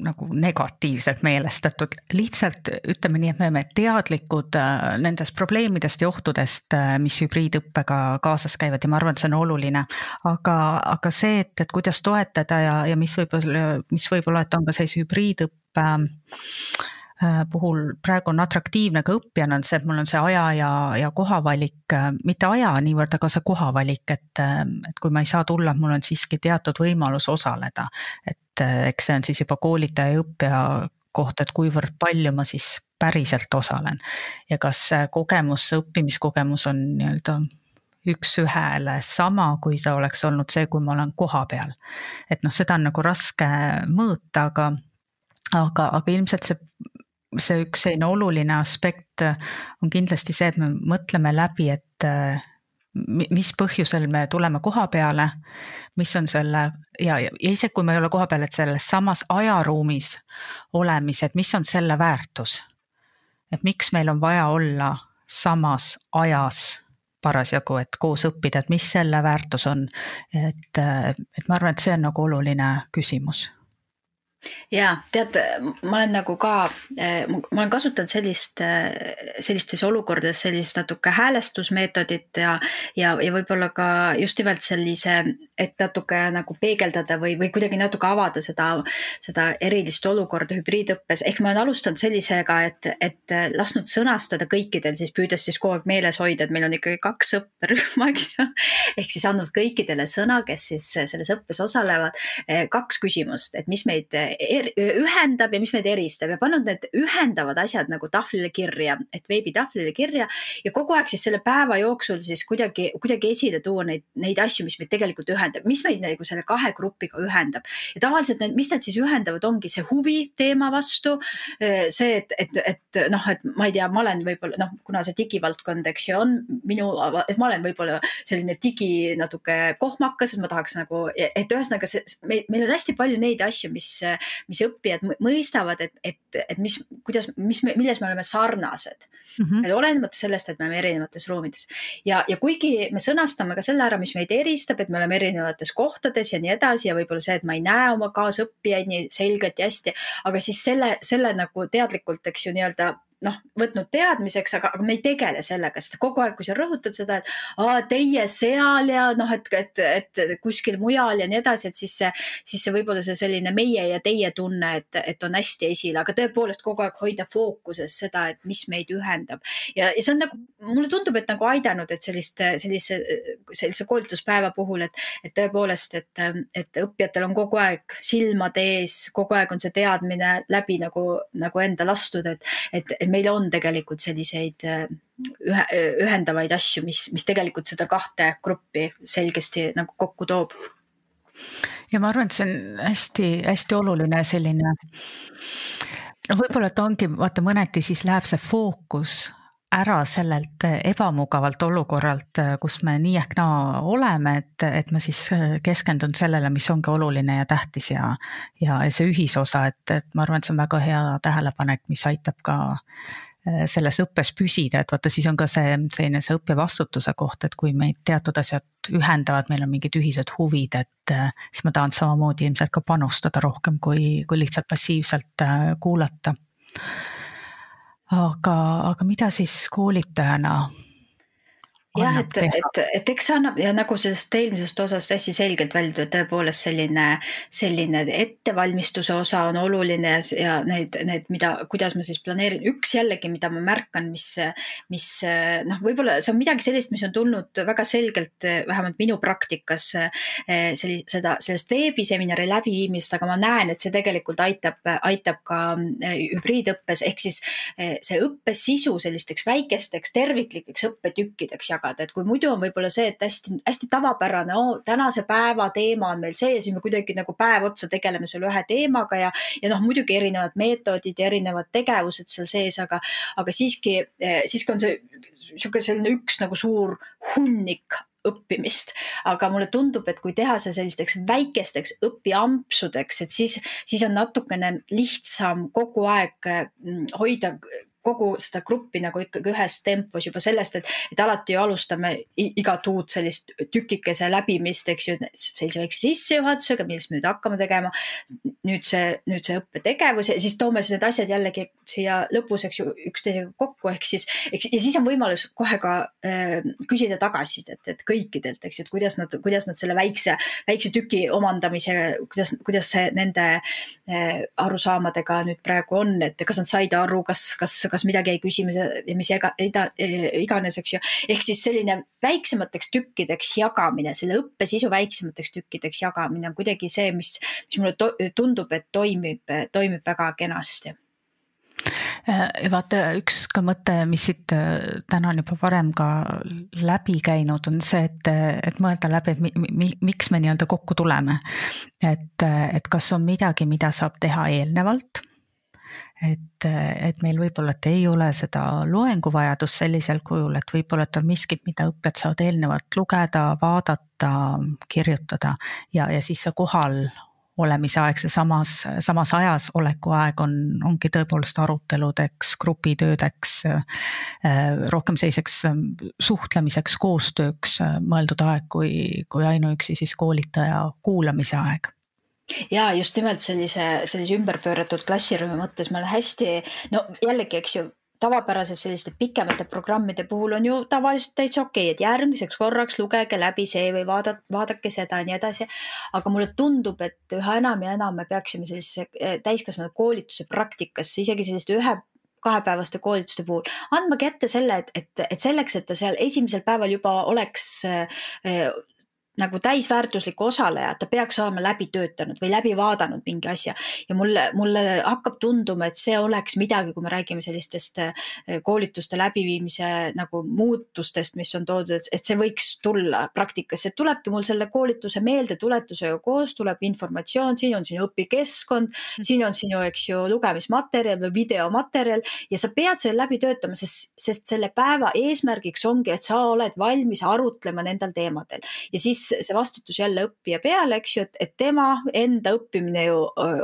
nagu negatiivselt meelestatud, lihtsalt ütleme nii, et me oleme teadlikud äh, nendest probleemidest ja ohtudest, äh, mis hübriidõppega kaasas käivad ja ma arvan, et see on oluline. aga, aga see, et, et kuidas toetada ja, ja mis võib-olla, mis võib-olla, et on ka sellise hübriidõppe Äh, puhul praegu on atraktiivne ka õppijana on see, et mul on see aja ja, ja kohavalik, äh, mitte aja niivõrd, aga see kohavalik, et, äh, et kui ma ei saa tulla, mul on siiski teatud võimalus osaleda. et eks see on siis juba koolitaja ja õppija kohta, et kuivõrd palju ma siis päriselt osalen ja kas kogemus, õppimiskogemus on nii-öelda üks-ühele sama, kui ta oleks olnud see, kui ma olen kohapeal. et noh, seda on nagu raske mõõta, aga, aga, aga ilmselt see, see üks selline oluline aspekt on kindlasti see, et me mõtleme läbi, et mis põhjusel me tuleme koha peale, mis on selle ja, ja isegi kui me ei ole koha peal, et selles samas ajaruumis olemise, et mis on selle väärtus. et miks meil on vaja olla samas ajas parasjagu, et koos õppida, et mis selle väärtus on. et, et ma arvan, et see on nagu oluline küsimus ja tead, ma olen nagu ka, eh, ma olen kasutanud sellist, eh, sellistes olukordades sellist natuke häälestusmeetodit ja, ja, ja võib-olla ka just nimelt sellise, et natuke nagu peegeldada või, või kuidagi natuke avada seda, seda erilist olukorda hübriidõppes. ehk ma olen alustanud sellisega, et, et lasknud sõnastada kõikidel siis püüdes siis kogu aeg meeles hoida, et meil on ikkagi kaks õpperühma, eks ju. ehk siis andnud kõikidele sõna, kes siis selles õppes osalevad, eh, kaks küsimust, et mis meid er, ühendab ja mis meid eristab ja pannud need ühendavad asjad nagu tahvlile kirja, et veebitahvlile kirja ja kogu aeg siis selle päeva jooksul siis kuidagi, kuidagi esile tuua neid, neid asju, mis meid tegelikult ühendab, mis meid nagu selle kahe grupiga ühendab. ja tavaliselt need, mis need siis ühendavad, ongi see huvi teema vastu. see, et, et, et noh, et ma ei tea, ma olen võib-olla noh, kuna see digivaldkond, eks ju, on minu, et ma olen võib-olla selline digi natuke kohmakas, et ma tahaks nagu, et ühesõnaga see, meil, meil on hästi palju neid asju, mis, mis õppijad mõistavad, et, et, et mis, kuidas, mis, milles me oleme sarnased mm. -hmm. olenemata sellest, et me oleme erinevates ruumides ja, ja kuigi me sõnastame ka selle ära, mis meid eristab, et me oleme erinevates kohtades ja nii edasi ja võib-olla see, et ma ei näe oma kaasõppijaid nii selgelt ja hästi, aga siis selle, selle nagu teadlikult, eks ju, nii-öelda noh, võtnud teadmiseks, aga, aga me ei tegele sellega, sest kogu aeg, kui sa rõhutad seda, et aa, teie seal ja noh, et, et, et kuskil mujal ja nii edasi, et siis see, siis see võib-olla see selline meie ja teie tunne, et, et on hästi esile, aga tõepoolest kogu aeg hoida fookuses seda, et mis meid ühendab. ja, ja see on nagu, mulle tundub, et nagu aidanud, et sellist, sellise, sellise koolituspäeva puhul, et, et tõepoolest, et, et õppijatel on kogu aeg silmad ees, kogu aeg on see teadmine läbi nagu, nagu enda lastud, et, et, et meil on tegelikult selliseid äh, ühe, ühendavaid asju, mis, mis tegelikult seda kahte gruppi selgesti nagu kokku toob. ja ma arvan, et see on hästi-hästi oluline selline. no võib-olla, et ongi, vaata mõneti siis läheb see fookus ära sellelt ebamugavalt olukorralt, kus me nii ehk naa oleme, et, et ma siis keskendun sellele, mis ongi oluline ja tähtis ja, ja see ühisosa, et, et ma arvan, et see on väga hea tähelepanek, mis aitab ka äh, selles õppes püsida, et vaata, siis on ka see selline see õppija vastutuse koht, et kui meid teatud asjad ühendavad, meil on mingid ühised huvid, et äh, siis ma tahan samamoodi ilmselt ka panustada rohkem, kui, kui lihtsalt passiivselt äh, kuulata aga, aga mida siis koolitajana jah, et, et, et eks see annab ja nagu sellest eelmisest osast hästi selgelt väljub, et tõepoolest selline, selline ettevalmistuse osa on oluline ja need, need, mida, kuidas ma siis planeerin, üks jällegi, mida ma märkan, mis, mis noh, võib-olla see on midagi sellist, mis on tulnud väga selgelt, vähemalt minu praktikas selli-, seda, sellest veebiseminari läbiviimisest, aga ma näen, et see tegelikult aitab, aitab ka hübriidõppes, ehk siis see õppe sisu sellisteks väikesteks terviklikeks õppetükkideks jagada jagada, et kui muidu on võib-olla see, et hästi-hästi tavapärane oh,, tänase päeva teema on meil see ja siis me kuidagi nagu päev otsa tegeleme selle ühe teemaga ja, ja noh, muidugi erinevad meetodid ja erinevad tegevused seal sees, aga, aga siiski, eh, siiski on see niisugune selline üks nagu suur hunnik õppimist, aga mulle tundub, et kui teha see sellisteks väikesteks õpiampsudeks, et siis, siis on natukene lihtsam kogu aeg mm, hoida kogu seda gruppi nagu ikkagi ühes tempos juba sellest, et, et alati ju alustame igat uut sellist tükikese läbimist, eks ju, sellise väikse sissejuhatusega, millest me nüüd hakkame tegema. nüüd see, nüüd see õppetegevus ja siis toome siis need asjad jällegi siia lõpus, eks ju, üksteisega kokku, ehk siis, eks ja siis on võimalus kohe ka äh, küsida tagasisidet, et kõikidelt, eks ju, et kuidas nad, kuidas nad selle väikse, väikse tüki omandamise, kuidas, kuidas see nende äh, arusaamadega nüüd praegu on, et kas nad said aru, kas, kas kas midagi jäi küsimuse ja mis ega, ida, iganes, eks ju. ehk siis selline väiksemateks tükkideks jagamine, selle õppesisu väiksemateks tükkideks jagamine on kuidagi see, mis, mis mulle tundub, et toimib, toimib väga kenasti vaata, üks ka mõte, mis siit äh, täna on juba varem ka läbi käinud, on see, et, et mõelda läbi, et mi, mi, miks me nii-öelda kokku tuleme. et, et kas on midagi, mida saab teha eelnevalt et, et meil võib-olla, et ei ole seda loenguvajadust sellisel kujul, et võib-olla, et on miskit, mida õppijad saavad eelnevalt lugeda, vaadata, kirjutada. Ja, ja siis see kohal olemise aeg, see samas, samas ajas oleku aeg on, ongi tõepoolest aruteludeks, grupitöödeks, rohkem selliseks suhtlemiseks, koostööks mõeldud aeg, kui, kui ainuüksi siis koolitaja kuulamise aeg ja just nimelt sellise, sellise ümberpööratud klassiruumi mõttes ma olen hästi, no jällegi, eks ju, tavapäraselt selliste pikemate programmide puhul on ju tavaliselt täitsa okei okay,, et järgmiseks korraks lugege läbi see või vaadake, vaadake seda ja nii edasi. aga mulle tundub, et üha enam ja enam me peaksime sellisesse eh, täiskasvanud koolituse praktikasse, isegi selliste ühe kahepäevaste koolituste puhul andma kätte selle, et, et, et selleks, et ta seal esimesel päeval juba oleks äh, nagu täisväärtuslik osaleja, ta peaks olema läbi töötanud või läbi vaadanud mingi asja. ja mulle, mulle hakkab tunduma, et see oleks midagi, kui me räägime sellistest eh, koolituste läbiviimise nagu muutustest, mis on toodud, et see võiks tulla praktikasse, tulebki mul selle koolituse meeldetuletusega koos, tuleb informatsioon, siin on sinu õpikeskkond, siin on sinu, eks ju, lugemismaterjal või videomaterjal ja sa pead selle läbi töötama, sest, sest selle päeva eesmärgiks ongi, et sa oled valmis arutlema nendel teemadel. Ja siis see vastutus jälle õppija peale, eks ju, et, et tema enda õppimine ju,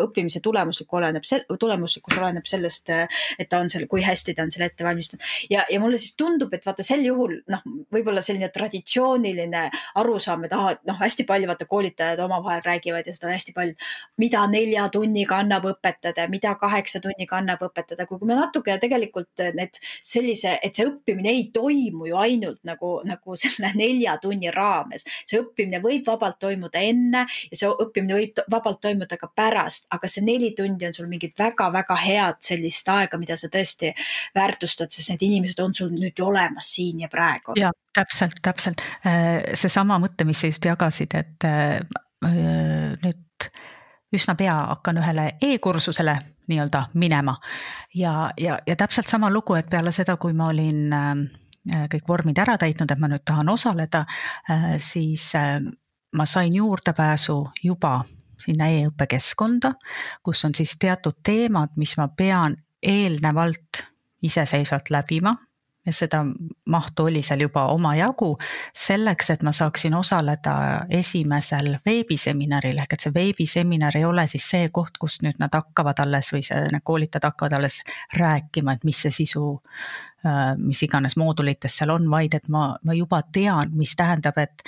õppimise tulemuslik oleneb, tulemuslikkus oleneb sellest, et ta on seal, kui hästi ta on selle ette valmistanud. ja, ja mulle siis tundub, et vaata sel juhul noh, võib-olla selline traditsiooniline arusaam, et ah, noh, hästi palju vaata koolitajad omavahel räägivad ja seda on hästi palju, mida nelja tunniga annab õpetada, mida kaheksa tunniga annab õpetada, kui me natuke tegelikult need sellise, et see õppimine ei toimu ju ainult nagu, nagu selle nelja tunni raames, see õppimine võib vabalt toimuda enne ja see õppimine võib vabalt toimuda ka pärast, aga see neli tundi on sul mingit väga-väga head sellist aega, mida sa tõesti väärtustad, sest need inimesed on sul nüüd ju olemas siin ja praegu. ja täpselt, täpselt äh, seesama mõte, mis sa just jagasid, et äh, äh, nüüd üsna pea hakkan ühele e-kursusele nii-öelda minema ja, ja, ja täpselt sama lugu, et peale seda, kui ma olin Äh, kõik vormid ära täitnud, et ma nüüd tahan osaleda, äh, siis äh, ma sain juurdepääsu juba sinna e-õppekeskkonda, kus on siis teatud teemad, mis ma pean eelnevalt iseseisvalt läbima. Ja seda mahtu oli seal juba omajagu, selleks, et ma saaksin osaleda esimesel veebiseminaril, ehk et see veebiseminar ei ole siis see koht, kus nüüd nad hakkavad alles või see, need koolitajad hakkavad alles rääkima, et mis see sisu Äh, mis iganes moodulites seal on, vaid et ma, ma juba tean, mis tähendab, et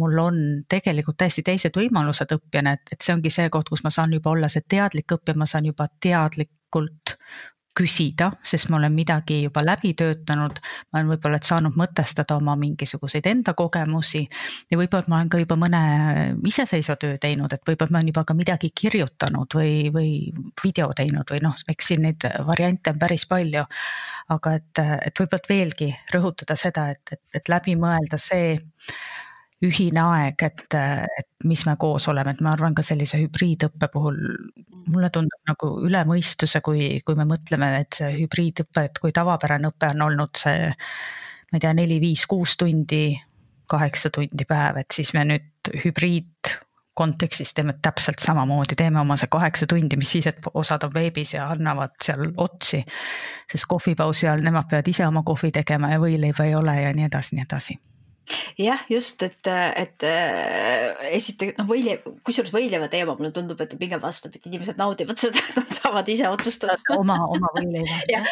mul on tegelikult täiesti teised võimalused õppijana, et, et see ongi see koht, kus ma saan juba olla see teadlik õppija, ma saan juba teadlikult küsida, sest ma olen midagi juba läbi töötanud. ma olen võib-olla saanud mõtestada oma mingisuguseid enda kogemusi ja võib-olla ma olen ka juba mõne iseseisva töö teinud, et võib-olla ma olen juba ka midagi kirjutanud või, või video teinud või noh, eks siin neid variante on päris palju. aga et, et võib-olla veelgi rõhutada seda, et, et, et läbi mõelda see ühine aeg, et, et mis me koos oleme, et ma arvan ka sellise hübriidõppe puhul mulle tundub nagu üle mõistuse, kui, kui me mõtleme, et see hübriidõpe, et kui tavapärane õpe on olnud see, ma ei tea, neli, viis, kuus tundi, kaheksa tundi päev, et siis me nüüd hübriid kontekstis teeme täpselt samamoodi, teeme oma see kaheksa tundi, mis siis, et osad on veebis ja annavad seal otsi. sest kohvipausi ajal nemad peavad ise oma kohvi tegema ja võileiba ei ole ja nii edasi, nii edasi jah, just, et, et äh, esiteks noh, võileiv, kusjuures võileiva teema mulle tundub, et pigem vastupidi, inimesed naudivad seda, et nad saavad ise otsustada. oma, oma võileiva. jah,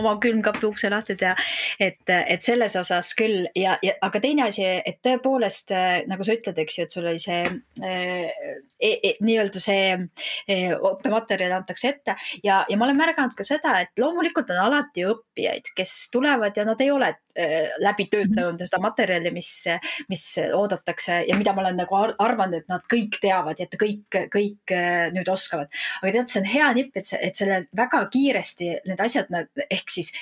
oma külmkapi ukse lahti teha. et, et selles osas küll ja, ja aga teine asi, et tõepoolest nagu sa ütled, eks ju, et sul oli see äh, e, e, nii-öelda see e, õppematerjal antakse ette ja, ja ma olen märganud ka seda, et loomulikult on alati õppijaid, kes tulevad ja nad ei ole äh, läbi töötanud mhm. seda materjali, mis, mis oodatakse ja mida ma olen nagu arvanud, et nad kõik teavad ja et kõik, kõik äh, nüüd oskavad. aga tead, see on hea nipp, et, et selle väga kiiresti need asjad, ehk siis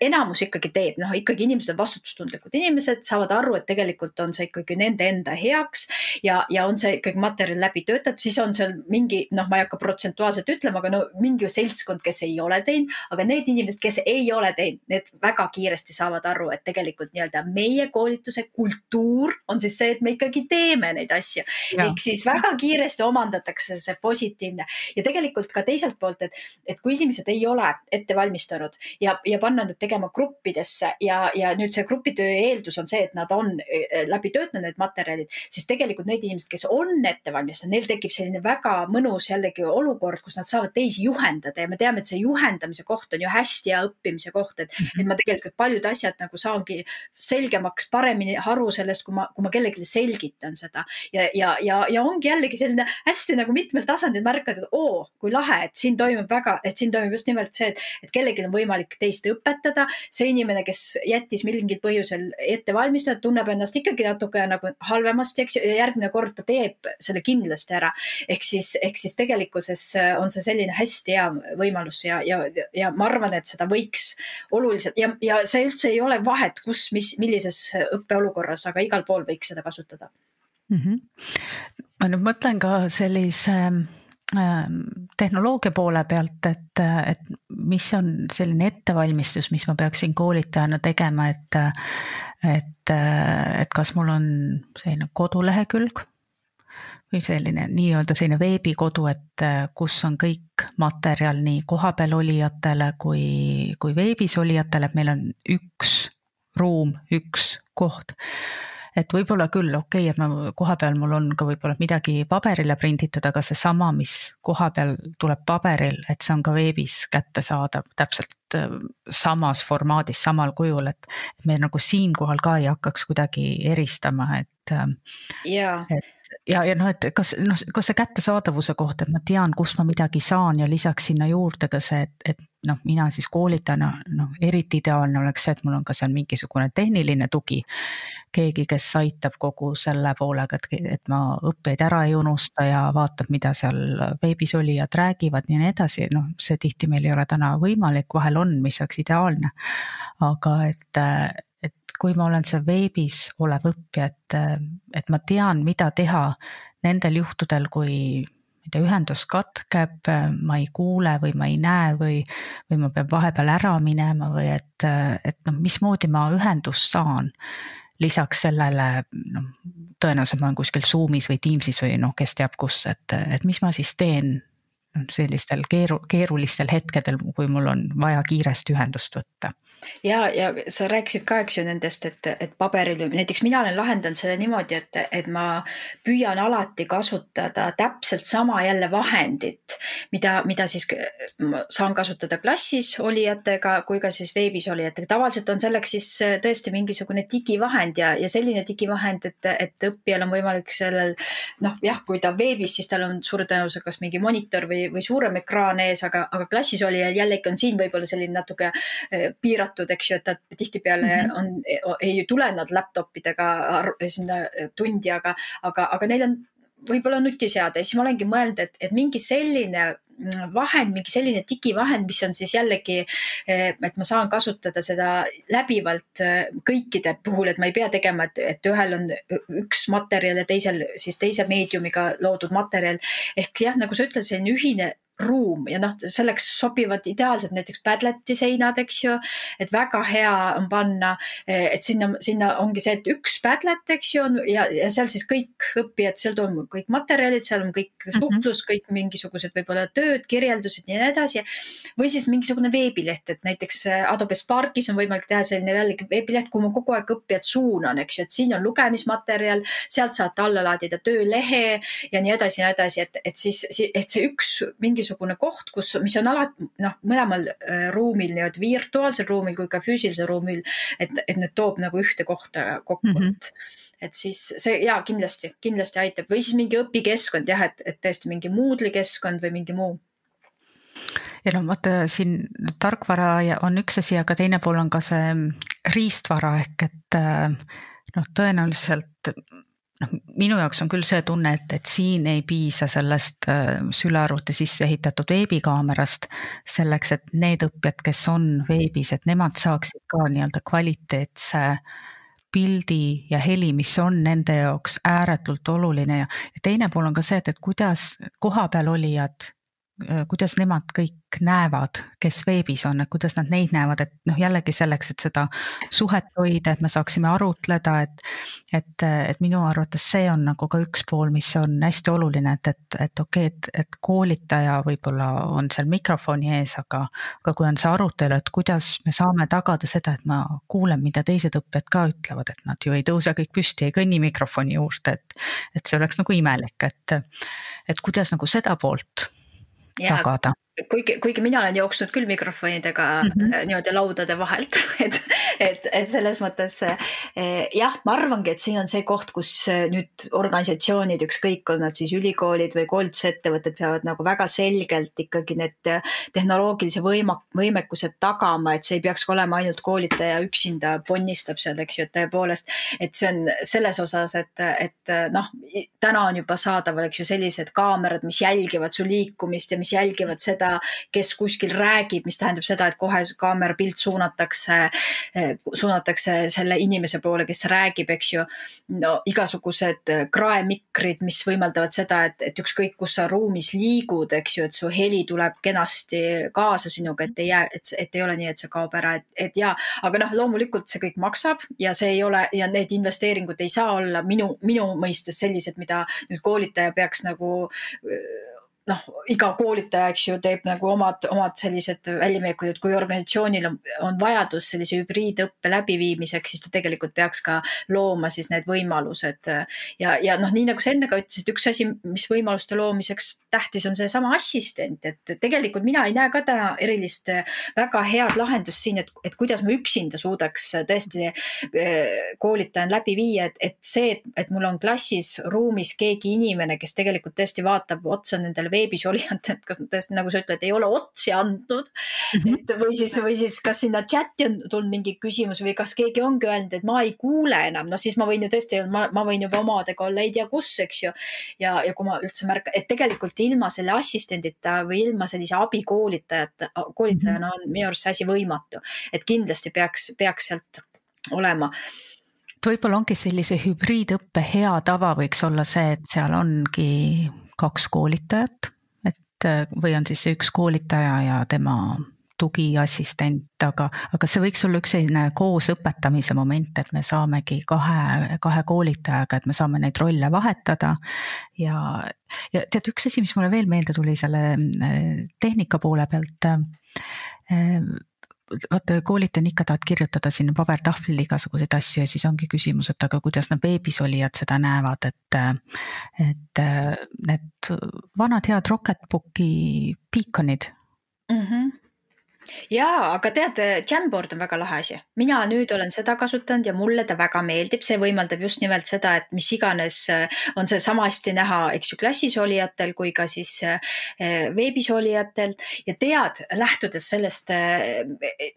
enamus ikkagi teeb, noh ikkagi inimesed on vastutustundlikud inimesed, saavad aru, et tegelikult on see ikkagi nende enda heaks ja, ja on see ikkagi materjal läbi töötatud, siis on seal mingi noh, ma ei hakka protsentuaalselt ütlema, aga no mingi seltskond, kes ei ole teinud, aga need inimesed, kes ei ole teinud, need väga kiiresti saavad aru, et tegelikult nii-öelda meie koolituse kultuur on siis see, et me ikkagi teeme neid asju. ehk siis väga kiiresti omandatakse see positiivne ja tegelikult ka teiselt poolt, et, et kui inimesed ei ole ette valmistanud ja, ja panna need tegema gruppidesse ja, ja nüüd see grupitöö eeldus on see, et nad on eh, läbi töötanud need materjalid, siis tegelikult need inimesed, kes on ette valmistanud, neil tekib selline väga mõnus jällegi olukord, kus nad saavad teisi juhendada ja me teame, et see juhendamise koht on ju hästi hea õppimise koht, et, mhm. et ma tegelikult paljud asjad nagu saangi selgemaks, paremini aru sellest, kui ma, kui ma kellelegi selgitan seda ja, ja, ja, ja ongi jällegi selline hästi nagu mitmel tasandil märkad, et oo, kui lahe, et siin toimub väga, et siin toimub just nimelt see, et, et kellelgi on võimalik teist õpetada. See inimene, kes jättis mingil põhjusel ette valmistada, tunneb ennast ikkagi natuke nagu halvemasti, eks ju, ja järgmine kord ta teeb selle kindlasti ära. ehk siis, ehk siis tegelikkuses on see selline hästi hea võimalus ja, ja, ja ma arvan, et seda võiks oluliselt ja, ja see üldse ei ole vahet, kus, mis, millises õppeolukorras, aga igal pool võiks seda kasutada mm. -hmm. ma nüüd mõtlen ka sellise Ähm, tehnoloogia poole pealt, et, et mis on selline ettevalmistus, mis ma peaksin koolitajana tegema, et, et, et kas mul on selline kodulehekülg või selline nii-öelda selline veebikodu, et kus on kõik materjal nii kohapeal olijatele kui, kui veebis olijatele, et meil on üks ruum, üks koht et võib-olla küll okei okay,, et ma kohapeal mul on ka võib-olla midagi paberile prinditud, aga seesama, mis kohapeal tuleb paberil, et see on ka veebis kättesaadav täpselt äh, samas formaadis, samal kujul, et. et me nagu siinkohal ka ei hakkaks kuidagi eristama, et. Äh, jaa. et ja, ja noh, et kas noh, kas see kättesaadavuse kohta, et ma tean, kust ma midagi saan ja lisaks sinna juurde ka see, et, et noh, mina siis koolitajana noh, eriti ideaalne oleks see, et mul on ka seal mingisugune tehniline tugi. keegi, kes aitab kogu selle poolega, et, et ma õppeid ära ei unusta ja vaatab, mida seal veebis olijad räägivad ja nii edasi, noh, see tihti meil ei ole täna võimalik, vahel on, mis oleks ideaalne. aga et kui ma olen see veebis olev õppija, et, et ma tean, mida teha nendel juhtudel, kui ma ei tea, ühendus katkeb, ma ei kuule või ma ei näe või, või ma pean vahepeal ära minema või et, et noh, mismoodi ma ühendust saan. lisaks sellele noh, tõenäoliselt ma olen kuskil Zoom'is või Teams'is või noh, kes teab kus, et, et mis ma siis teen sellistel keeru-, keerulistel hetkedel, kui mul on vaja kiiresti ühendust võtta ja, ja sa rääkisid ka, eks ju nendest, et, et paberil, näiteks mina olen lahendanud selle niimoodi, et, et ma püüan alati kasutada täpselt sama jälle vahendit, mida, mida siis saan kasutada klassis olijatega kui ka siis veebis olijatega. tavaliselt on selleks siis tõesti mingisugune digivahend ja, ja selline digivahend, et, et õppijal on võimalik sellel noh, jah, kui ta veebis, siis tal on suure tõenäosusega kas mingi monitor või, või suurem ekraan ees, aga, aga klassis olijal jällegi on siin võib-olla selline natuke eh, piiratud eks ju, et nad tihtipeale mm -hmm. on, ei tule nad laptop idega sinna tundi, aga, aga, aga neil on võib-olla nutiseade, siis ma olengi mõelnud, et, et mingi selline vahend, mingi selline digivahend, mis on siis jällegi, et ma saan kasutada seda läbivalt kõikide puhul, et ma ei pea tegema, et, et ühel on üks materjal ja teisel siis teise meediumiga loodud materjal. ehk jah, nagu sa ütled, selline ühine ruum ja noh, selleks sobivad ideaalselt näiteks Padleti seinad, eks ju. et väga hea on panna, et sinna, sinna ongi see, et üks Padlet, eks ju, on ja, ja seal siis kõik õppijad, seal toimub kõik materjalid, seal on kõik mhm. suhtlus mm, -hmm. kõik mingisugused võib-olla tööd, kirjeldused ja nii edasi. või siis mingisugune veebileht, et näiteks äh, Adobe Sparkis on võimalik teha selline jällegi veebileht, kuhu ma kogu aeg õppijat suunan, eks ju, et siin on lugemismaterjal, sealt saate alla laadida töölehe ja nii edasi ja nii edasi, et, et siis, et see üks mingi mingisugune koht, kus, mis on alati noh, mõlemal äh, ruumil nii-öelda virtuaalsel ruumil kui ka füüsilisel ruumil, et, et need toob nagu ühte kohta kokku mm, -hmm. et et siis see ja kindlasti, kindlasti aitab või siis mingi õpikeskkond jah, et, et tõesti mingi Moodle'i keskkond või mingi muu ja no vaata siin tarkvara on üks asi, aga teine pool on ka see riistvara ehk et äh, noh, tõenäoliselt noh, minu jaoks on küll see tunne, et, et siin ei piisa sellest äh, sülearvuti sisse ehitatud veebikaamerast selleks, et need õppijad, kes on veebis, et nemad saaksid ka nii-öelda kvaliteetse pildi ja heli, mis on nende jaoks ääretult oluline. Ja, ja teine pool on ka see, et, et kuidas kohapeal olijad kuidas nemad kõik näevad, kes veebis on, et kuidas nad neid näevad, et noh, jällegi selleks, et seda suhet hoida, et me saaksime arutleda, et. et, et minu arvates see on nagu ka üks pool, mis on hästi oluline, et, et, et okei okay,, et, et koolitaja võib-olla on seal mikrofoni ees, aga. aga kui on see arutelu, et kuidas me saame tagada seda, et ma kuulen, mida teised õppijad ka ütlevad, et nad ju ei tõuse kõik püsti, ei kõnni mikrofoni juurde, et. et see oleks nagu imelik, et, et kuidas nagu seda poolt tagada kuigi, kuigi mina olen jooksnud küll mikrofonidega mm -hmm. niimoodi laudade vahelt et, et, et selles mõttes eh, jah, ma arvangi, et siin on see koht, kus eh, nüüd organisatsioonid, ükskõik, on nad siis ülikoolid või koolitusettevõtted, peavad nagu väga selgelt ikkagi need tehnoloogilise võima-, võimekused tagama, et see ei peaks olema ainult koolitaja üksinda ponnistab seal, eks ju, et tõepoolest, et see on selles osas, et, et noh, täna on juba saadaval, eks ju, sellised kaamerad, mis jälgivad su liikumist ja mis jälgivad seda, seda, kes kuskil räägib, mis tähendab seda, et kohe kaamera pilt suunatakse, suunatakse selle inimese poole, kes räägib, eks ju. no igasugused kraemikrid, mis võimaldavad seda, et, et ükskõik, kus sa ruumis liigud, eks ju, et su heli tuleb kenasti kaasa sinuga, et ei jää, et, et ei ole nii, et see kaob ära, et, et jaa, aga noh, loomulikult see kõik maksab ja see ei ole ja need investeeringud ei saa olla minu, minu mõistes sellised, mida nüüd koolitaja peaks nagu noh, iga koolitaja, eks ju, teeb nagu omad, omad sellised väljaminekuid, et kui organisatsioonil on, on vajadus sellise hübriidõppe läbiviimiseks, siis ta tegelikult peaks ka looma siis need võimalused. ja, ja noh, nii nagu sa enne ka ütlesid, üks asi, mis võimaluste loomiseks tähtis on seesama assistent, et tegelikult mina ei näe ka täna erilist väga head lahendust siin, et, et kuidas ma üksinda suudaks tõesti eh, koolitajana läbi viia, et, et see, et mul on klassis ruumis keegi inimene, kes tegelikult tõesti vaatab otsa nendele veebis olijad, et kas nad tõesti, nagu sa ütled, ei ole otsi andnud mm. -hmm. et või siis, või siis kas sinna chati on tulnud mingi küsimus või kas keegi ongi öelnud, et ma ei kuule enam, no siis ma võin ju tõesti, ma, ma võin juba omadega olla ei tea kus, eks ju. ja, ja kui ma üldse märkan, et tegelikult ilma selle assistendita või ilma sellise abikoolitajata, koolitajana on minu arust see asi võimatu. et kindlasti peaks, peaks sealt olema võib-olla ongi sellise hübriidõppe hea tava võiks olla see, et seal ongi kaks koolitajat, et või on siis üks koolitaja ja tema tugiassistent, aga, aga see võiks olla üks selline koos õpetamise moment, et me saamegi kahe, kahe koolitajaga, et me saame neid rolle vahetada. ja, ja tead, üks asi, mis mulle veel meelde tuli selle tehnika poole pealt vaata koolitajad ikka tahavad kirjutada sinna pabertahvlile igasuguseid asju ja siis ongi küsimus, et aga kuidas need veebis olijad seda näevad, et. et need vanad head Rocketbooki beacon'id mm. -hmm jaa, aga tead, Jamboard on väga lahe asi. mina nüüd olen seda kasutanud ja mulle ta väga meeldib, see võimaldab just nimelt seda, et mis iganes on see sama hästi näha, eks ju, klassis olijatel kui ka siis eh, veebis olijatel. ja tead, lähtudes sellest eh,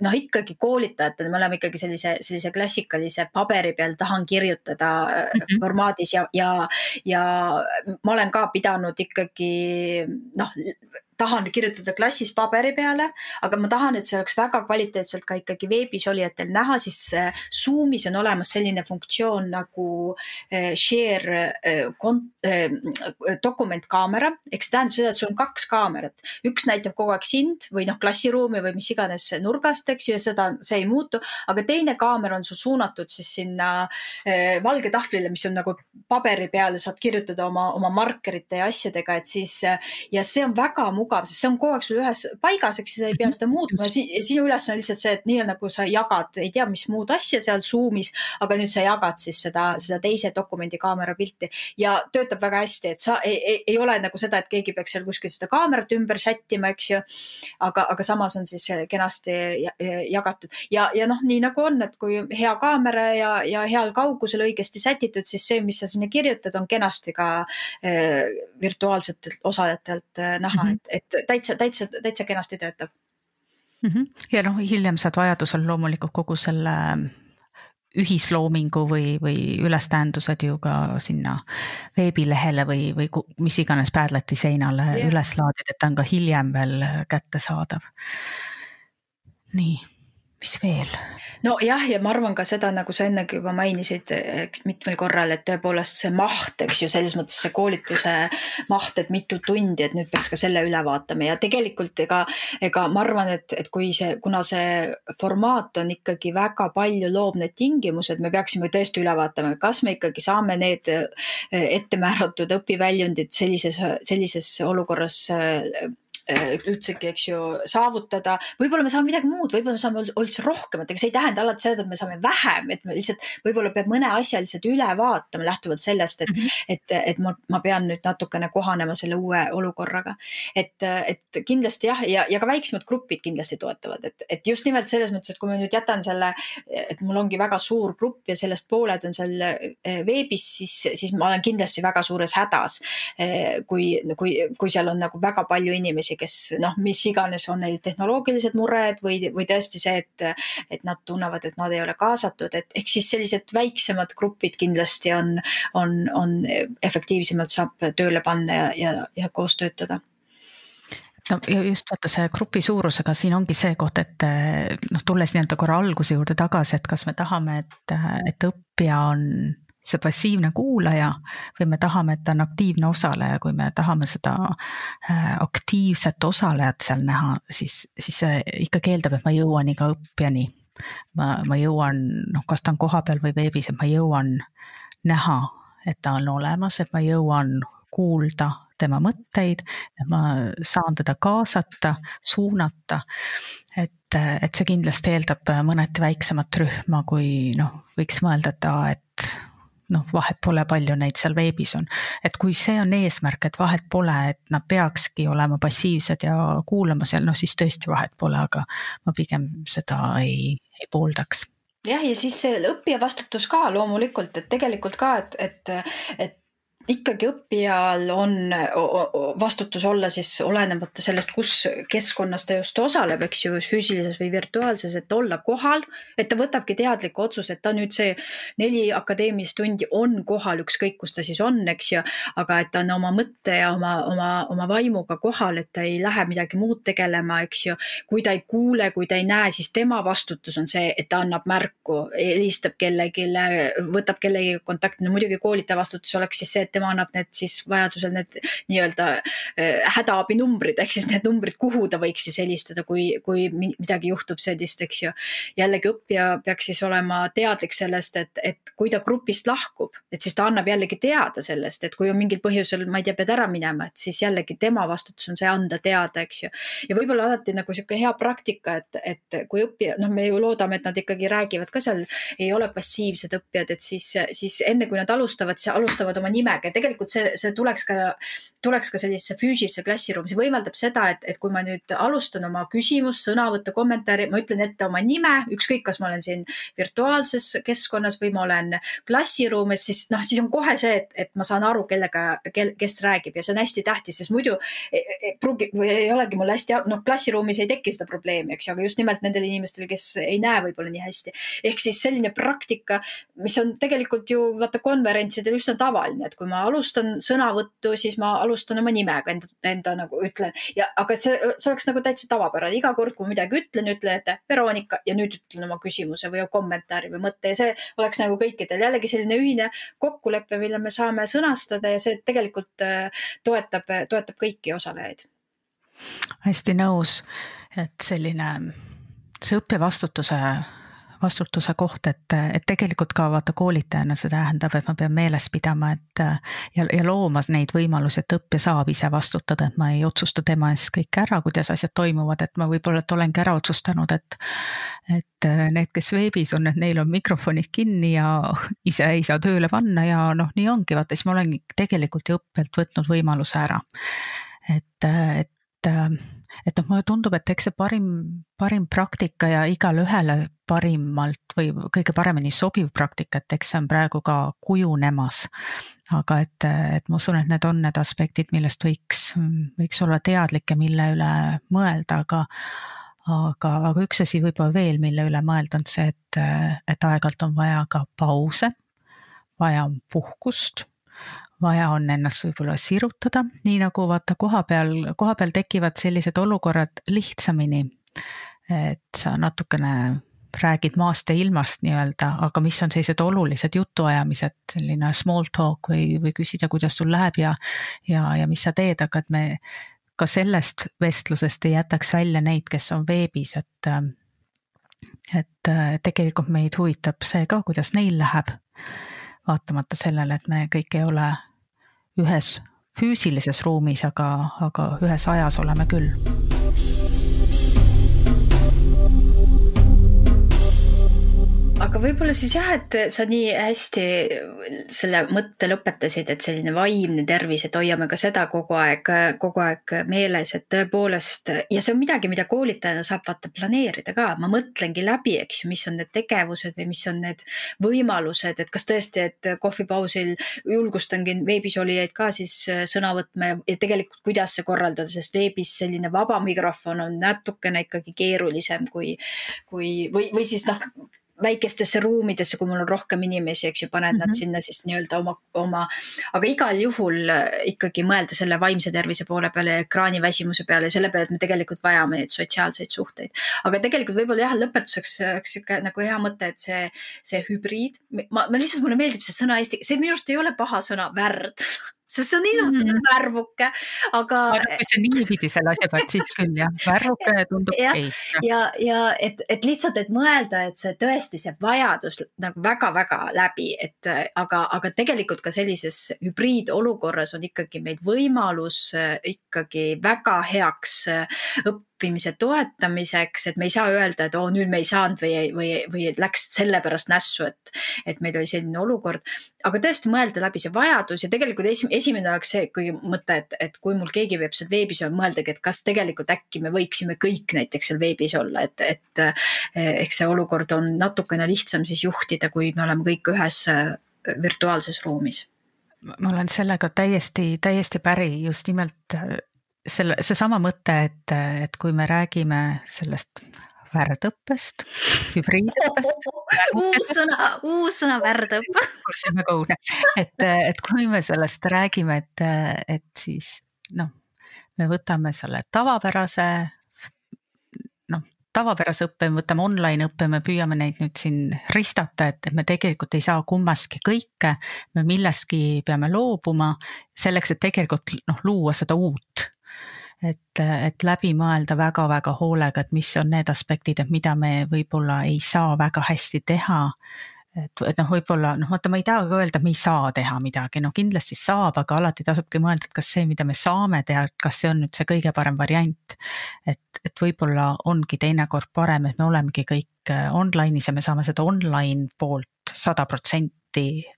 noh, ikkagi koolitajatena, me oleme ikkagi sellise, sellise klassikalise paberi peal tahan kirjutada mm -hmm. formaadis ja, ja, ja ma olen ka pidanud ikkagi noh tahan kirjutada klassis paberi peale, aga ma tahan, et see oleks väga kvaliteetselt ka ikkagi veebis olijatel näha, siis Zoom'is on olemas selline funktsioon nagu eh, share eh, dokumentkaamera, ehk see tähendab seda, et sul on kaks kaamerat, üks näitab kogu aeg sind või noh, klassiruumi või mis iganes nurgast, eks ju, ja seda, see ei muutu, aga teine kaamera on sul suunatud siis sinna valge tahvlile, mis on nagu paberi peal, saad kirjutada oma, oma markerite ja asjadega, et siis ja see on väga mugav mugav, sest see on kogu aeg sul ühes paigas, eks sa ei pea mhm. seda muutma ja sinu ülesanne on lihtsalt see, et nii nagu sa jagad, ei tea, mis muud asja seal Zoom'is, aga nüüd sa jagad siis seda, seda teise dokumendi kaamera pilti ja töötab väga hästi, et sa ei, ei, ei ole nagu seda, et keegi peaks seal kuskil seda kaamerat ümber sättima, eks ju. aga, aga samas on siis kenasti jagatud ja, ja noh, nii nagu on, et kui hea kaamera ja, ja heal kaugusel õigesti sätitud, siis see, mis sa sinna kirjutad, on kenasti ka äh, virtuaalsetelt osalejatelt äh, näha mm, -hmm. et, et täitsa, täitsa, täitsa kenasti töötab mm. -hmm. ja noh, hiljem saad vajadusel loomulikult kogu selle ühisloomingu või, või ülestähendused ju ka sinna veebilehele või, või mis iganes Padleti seinale yeah. üles laadida, et ta on ka hiljem veel kättesaadav. nii mis veel? nojah, ja ma arvan ka seda, nagu sa ennegi juba mainisid mitmel korral, et tõepoolest see maht, eks ju, selles mõttes see koolituse maht, et mitu tundi, et nüüd peaks ka selle üle vaatama ja tegelikult ega, ega ma arvan, et, et kui see, kuna see formaat on ikkagi väga palju loob need tingimused, me peaksime tõesti üle vaatama, kas me ikkagi saame need ettemääratud õpiväljundid sellises, sellises olukorras Äh, üldsegi, eks ju, saavutada. võib-olla me saame midagi muud, võib-olla me saame üldse rohkemat, ega see ei tähenda alati seda, et me saame vähem, et me lihtsalt võib-olla peab mõne asja lihtsalt üle vaatama lähtuvalt sellest, et mm, -hmm. et, et ma, ma pean nüüd natukene kohanema selle uue olukorraga. et, et kindlasti jah, ja, ja ka väiksemad grupid kindlasti toetavad, et, et just nimelt selles mõttes, et kui ma nüüd jätan selle, et mul ongi väga suur grupp ja sellest pooled on seal eh, veebis, siis, siis ma olen kindlasti väga suures hädas. Eh, kui, kui, kui seal on nagu väga palju inimesi kes noh, mis iganes on neil tehnoloogilised mured või, või tõesti see, et, et nad tunnevad, et nad ei ole kaasatud, et ehk siis sellised väiksemad grupid kindlasti on, on, on efektiivsemalt saab tööle panna ja, ja, ja koos töötada. No just vaata see grupi suurusega siin ongi see koht, et noh, tulles nii-öelda korra alguse juurde tagasi, et kas me tahame, et, et õppija on see passiivne kuulaja või me tahame, et ta on aktiivne osaleja, kui me tahame seda äh, aktiivset osalejat seal näha, siis, siis see ikkagi eeldab, et ma jõuan iga õppijani. ma, ma jõuan, noh, kas ta on kohapeal või veebis, et ma jõuan näha, et ta on olemas, et ma jõuan kuulda tema mõtteid, et ma saan teda kaasata, suunata. et, et see kindlasti eeldab mõneti väiksemat rühma, kui noh, võiks mõelda, et aa, et noh, vahet pole, palju neid seal veebis on. et kui see on eesmärk, et vahet pole, et nad peakski olema passiivsed ja kuulama seal, noh siis tõesti vahet pole, aga ma pigem seda ei, ei pooldaks jah, ja siis see õppija vastutus ka loomulikult, et tegelikult ka, et, et, et ikkagi õppijal on vastutus olla siis olenemata sellest, kus keskkonnas ta just osaleb, eks ju, füüsilises või virtuaalses, et olla kohal, et ta võtabki teadliku otsuse, et ta nüüd see neli akadeemilist tundi on kohal, ükskõik kus ta siis on, eks ju, aga et ta on oma mõtte ja oma, oma, oma vaimuga kohal, et ta ei lähe midagi muud tegelema, eks ju. kui ta ei kuule, kui ta ei näe, siis tema vastutus on see, et ta annab märku, helistab kellelegi, võtab kellegagi kontakti, no muidugi koolitaja vastutus oleks siis see, et tema annab need siis vajadusel need nii-öelda äh, hädaabinumbrid ehk siis need numbrid, kuhu ta võiks siis helistada, kui, kui midagi juhtub sellist, eks ju. jällegi õppija peaks siis olema teadlik sellest, et, et kui ta grupist lahkub, et siis ta annab jällegi teada sellest, et kui on mingil põhjusel, ma ei tea, pead ära minema, et siis jällegi tema vastutus on see anda teada, eks ju. ja võib-olla alati nagu sihuke hea praktika, et, et kui õppija, noh, me ju loodame, et nad ikkagi räägivad ka seal, ei ole passiivsed õppijad, et siis, siis enne kui nad alustavad, alustavad oma nimega ja tegelikult see, see tuleks ka, tuleks ka sellisesse füüsilisse klassiruumi, see võimaldab seda, et, et kui ma nüüd alustan oma küsimust, sõnavõttu, kommentaari, ma ütlen ette oma nime, ükskõik, kas ma olen siin virtuaalses keskkonnas või ma olen klassiruumis, siis noh, siis on kohe see, et, et ma saan aru, kellega, kel, kes räägib ja see on hästi tähtis, sest muidu ei, ei pruugi või ei olegi mul hästi, noh, klassiruumis ei teki seda probleemi, eks ju, aga just nimelt nendel inimestel, kes ei näe võib-olla nii hästi. ehk siis selline praktika, mis on tegelikult ju vaata konverentsidel üsna tavaline, et kui ma alustan sõnavõttu, siis ma alustan oma nimega enda, enda nagu ütlen. Ja, aga et see, see oleks nagu täitsa tavapärane, iga kord, kui ma midagi ütlen, ütlen, et Veronika ja nüüd ütlen oma küsimuse või kommentaari või mõtte. Ja see oleks nagu kõikidel. Jällegi selline ühine kokkulepe, mille me saame sõnastada ja see tegelikult äh, toetab, toetab kõiki osalejaid. hästi nõus, et selline see õppevastutuse vastutuse koht, et, et tegelikult ka vaata koolitajana see tähendab, et ma pean meeles pidama, et ja, ja looma neid võimalusi, et õppija saab ise vastutada, et ma ei otsusta tema eest kõik ära, kuidas asjad toimuvad, et ma võib-olla, et olengi ära otsustanud, et et need, kes veebis on, et neil on mikrofonid kinni ja ise ei saa tööle panna ja noh, nii ongi, vaata siis ma olengi tegelikult ju õppijalt võtnud võimaluse ära. et, et et noh, mulle tundub, et eks see parim, parim praktika ja igale ühele parimalt või kõige paremini sobiv praktika, et eks see on praegu ka kujunemas. aga et, et ma usun, et need on need aspektid, millest võiks, võiks olla teadlik ja mille üle mõelda, aga aga, aga üks asi võib-olla veel, mille üle mõelda, on see, et, et aeg-ajalt on vaja ka pause, vaja on puhkust vaja on ennast võib-olla sirutada, nii nagu vaata koha peal, koha peal tekivad sellised olukorrad lihtsamini. et sa natukene räägid maast ja ilmast nii-öelda, aga mis on sellised olulised jutuajamised, selline small talk või, või küsida, kuidas sul läheb ja, ja, ja mis sa teed, aga et me ka sellest vestlusest ei jätaks välja neid, kes on veebis, et, et tegelikult meid huvitab see ka, kuidas neil läheb. Vaatamata sellele, et me kõik ei ole ühes füüsilises ruumis, aga, aga ühes ajas oleme küll aga võib-olla siis jah, et sa nii hästi selle mõtte lõpetasid, et selline vaimne tervis, et hoiame ka seda kogu aeg, kogu aeg meeles, et tõepoolest ja see on midagi, mida koolitajana saab vaata planeerida ka, ma mõtlengi läbi, eks ju, mis on need tegevused või mis on need võimalused, et kas tõesti, et kohvipausil julgustangi veebis olijaid ka siis sõna võtma ja, tegelikult kuidas see korraldada, sest veebis selline vaba mikrofon on natukene ikkagi keerulisem kui, kui või, või siis noh väikestesse ruumidesse, kui mul on rohkem inimesi, eks ju, paned mm -hmm. nad mhm. sinna siis nii-öelda oma, oma, aga igal juhul äh, ikkagi mõelda selle vaimse tervise poole peale ja ekraaniväsimuse peale ja selle peale, et me tegelikult vajame neid sotsiaalseid suhteid. aga tegelikult võib-olla jah, lõpetuseks üks sihuke nagu hea mõte, et see, see hübriid, ma, ma lihtsalt, mulle meeldib see sõna eesti, see minu arust ei ole paha sõna, värd sest see on ilus mm -hmm. värvuke, aga. kui sa niipidi selle asja pead, siis küll jah, värvuke tundub okei okay.. ja, ja et, et lihtsalt, et mõelda, et see tõesti see vajadus nagu väga-väga läbi, et aga, aga tegelikult ka sellises hübriidolukorras on ikkagi meil võimalus äh, ikkagi väga heaks äh, õppida õppimise toetamiseks, et me ei saa öelda, et oo, nüüd me ei saanud või, või, või läks sellepärast nässu, et, et meil oli selline olukord. aga tõesti mõelda läbi see vajadus ja tegelikult esim, esimene oleks see, kui mõte, et, et kui mul keegi veeb seal veebis mõeldagi, et kas tegelikult äkki me võiksime kõik näiteks seal veebis olla, et, et ehk see olukord on natukene lihtsam siis juhtida, kui me oleme kõik ühes äh, virtuaalses ruumis ma olen sellega täiesti, täiesti päri, just nimelt selle, seesama mõte, et, et kui me räägime sellest värdõppest, hübriidõppest. uus sõna, uus sõna värdõpe. kuulsime ka uudne, et, et kui me sellest räägime, et, et siis noh, me võtame selle tavapärase noh, tavapärase õppe, me võtame online õppe, me püüame neid nüüd siin ristata, et, et me tegelikult ei saa kummaski kõike. me millestki peame loobuma selleks, et tegelikult noh, luua seda uut et, et läbi mõelda väga-väga hoolega, et mis on need aspektid, et mida me võib-olla ei saa väga hästi teha. et, et noh, võib-olla noh, vaata, ma ei tahagi öelda, et me ei saa teha midagi, no kindlasti saab, aga alati tasubki mõelda, et kas see, mida me saame teha, kas see on nüüd see kõige parem variant. et, et võib-olla ongi teinekord parem, et me olemegi kõik äh, online'is ja me saame seda online poolt sada protsenti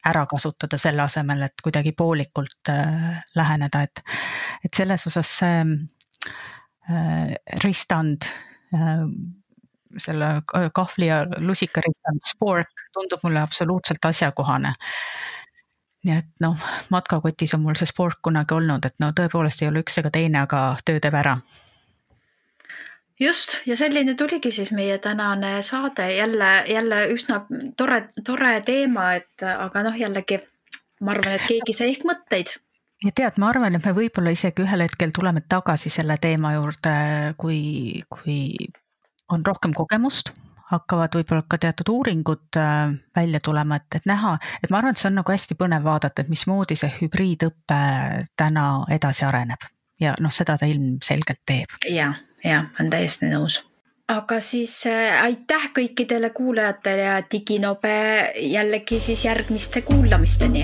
ära kasutada selle asemel, et kuidagi poolikult äh, läheneda, et, et selles osas see äh, ristand äh,, selle kahvli ja lusika ristand, spork tundub mulle absoluutselt asjakohane. Nii et noh, matkakotis on mul see sport kunagi olnud, et no tõepoolest ei ole üks ega teine, aga töö teeb ära just ja selline tuligi siis meie tänane saade. Jälle, jälle üsna tore, tore teema, et aga noh, jällegi ma arvan, et keegi sai ehk mõtteid. ja tead, ma arvan, et me võib-olla isegi ühel hetkel tuleme tagasi selle teema juurde, kui, kui on rohkem kogemust. Hakkavad võib-olla ka teatud uuringud äh, välja tulema, et, et näha, et ma arvan, et see on nagu hästi põnev vaadata, et mismoodi see hübriidõpe täna edasi areneb. Ja noh, seda ta ilmselgelt teeb. ja, ja olen täiesti nõus. Aga siis äh, aitäh kõikidele kuulajatele ja diginobe jällegi siis järgmiste kuulamisteni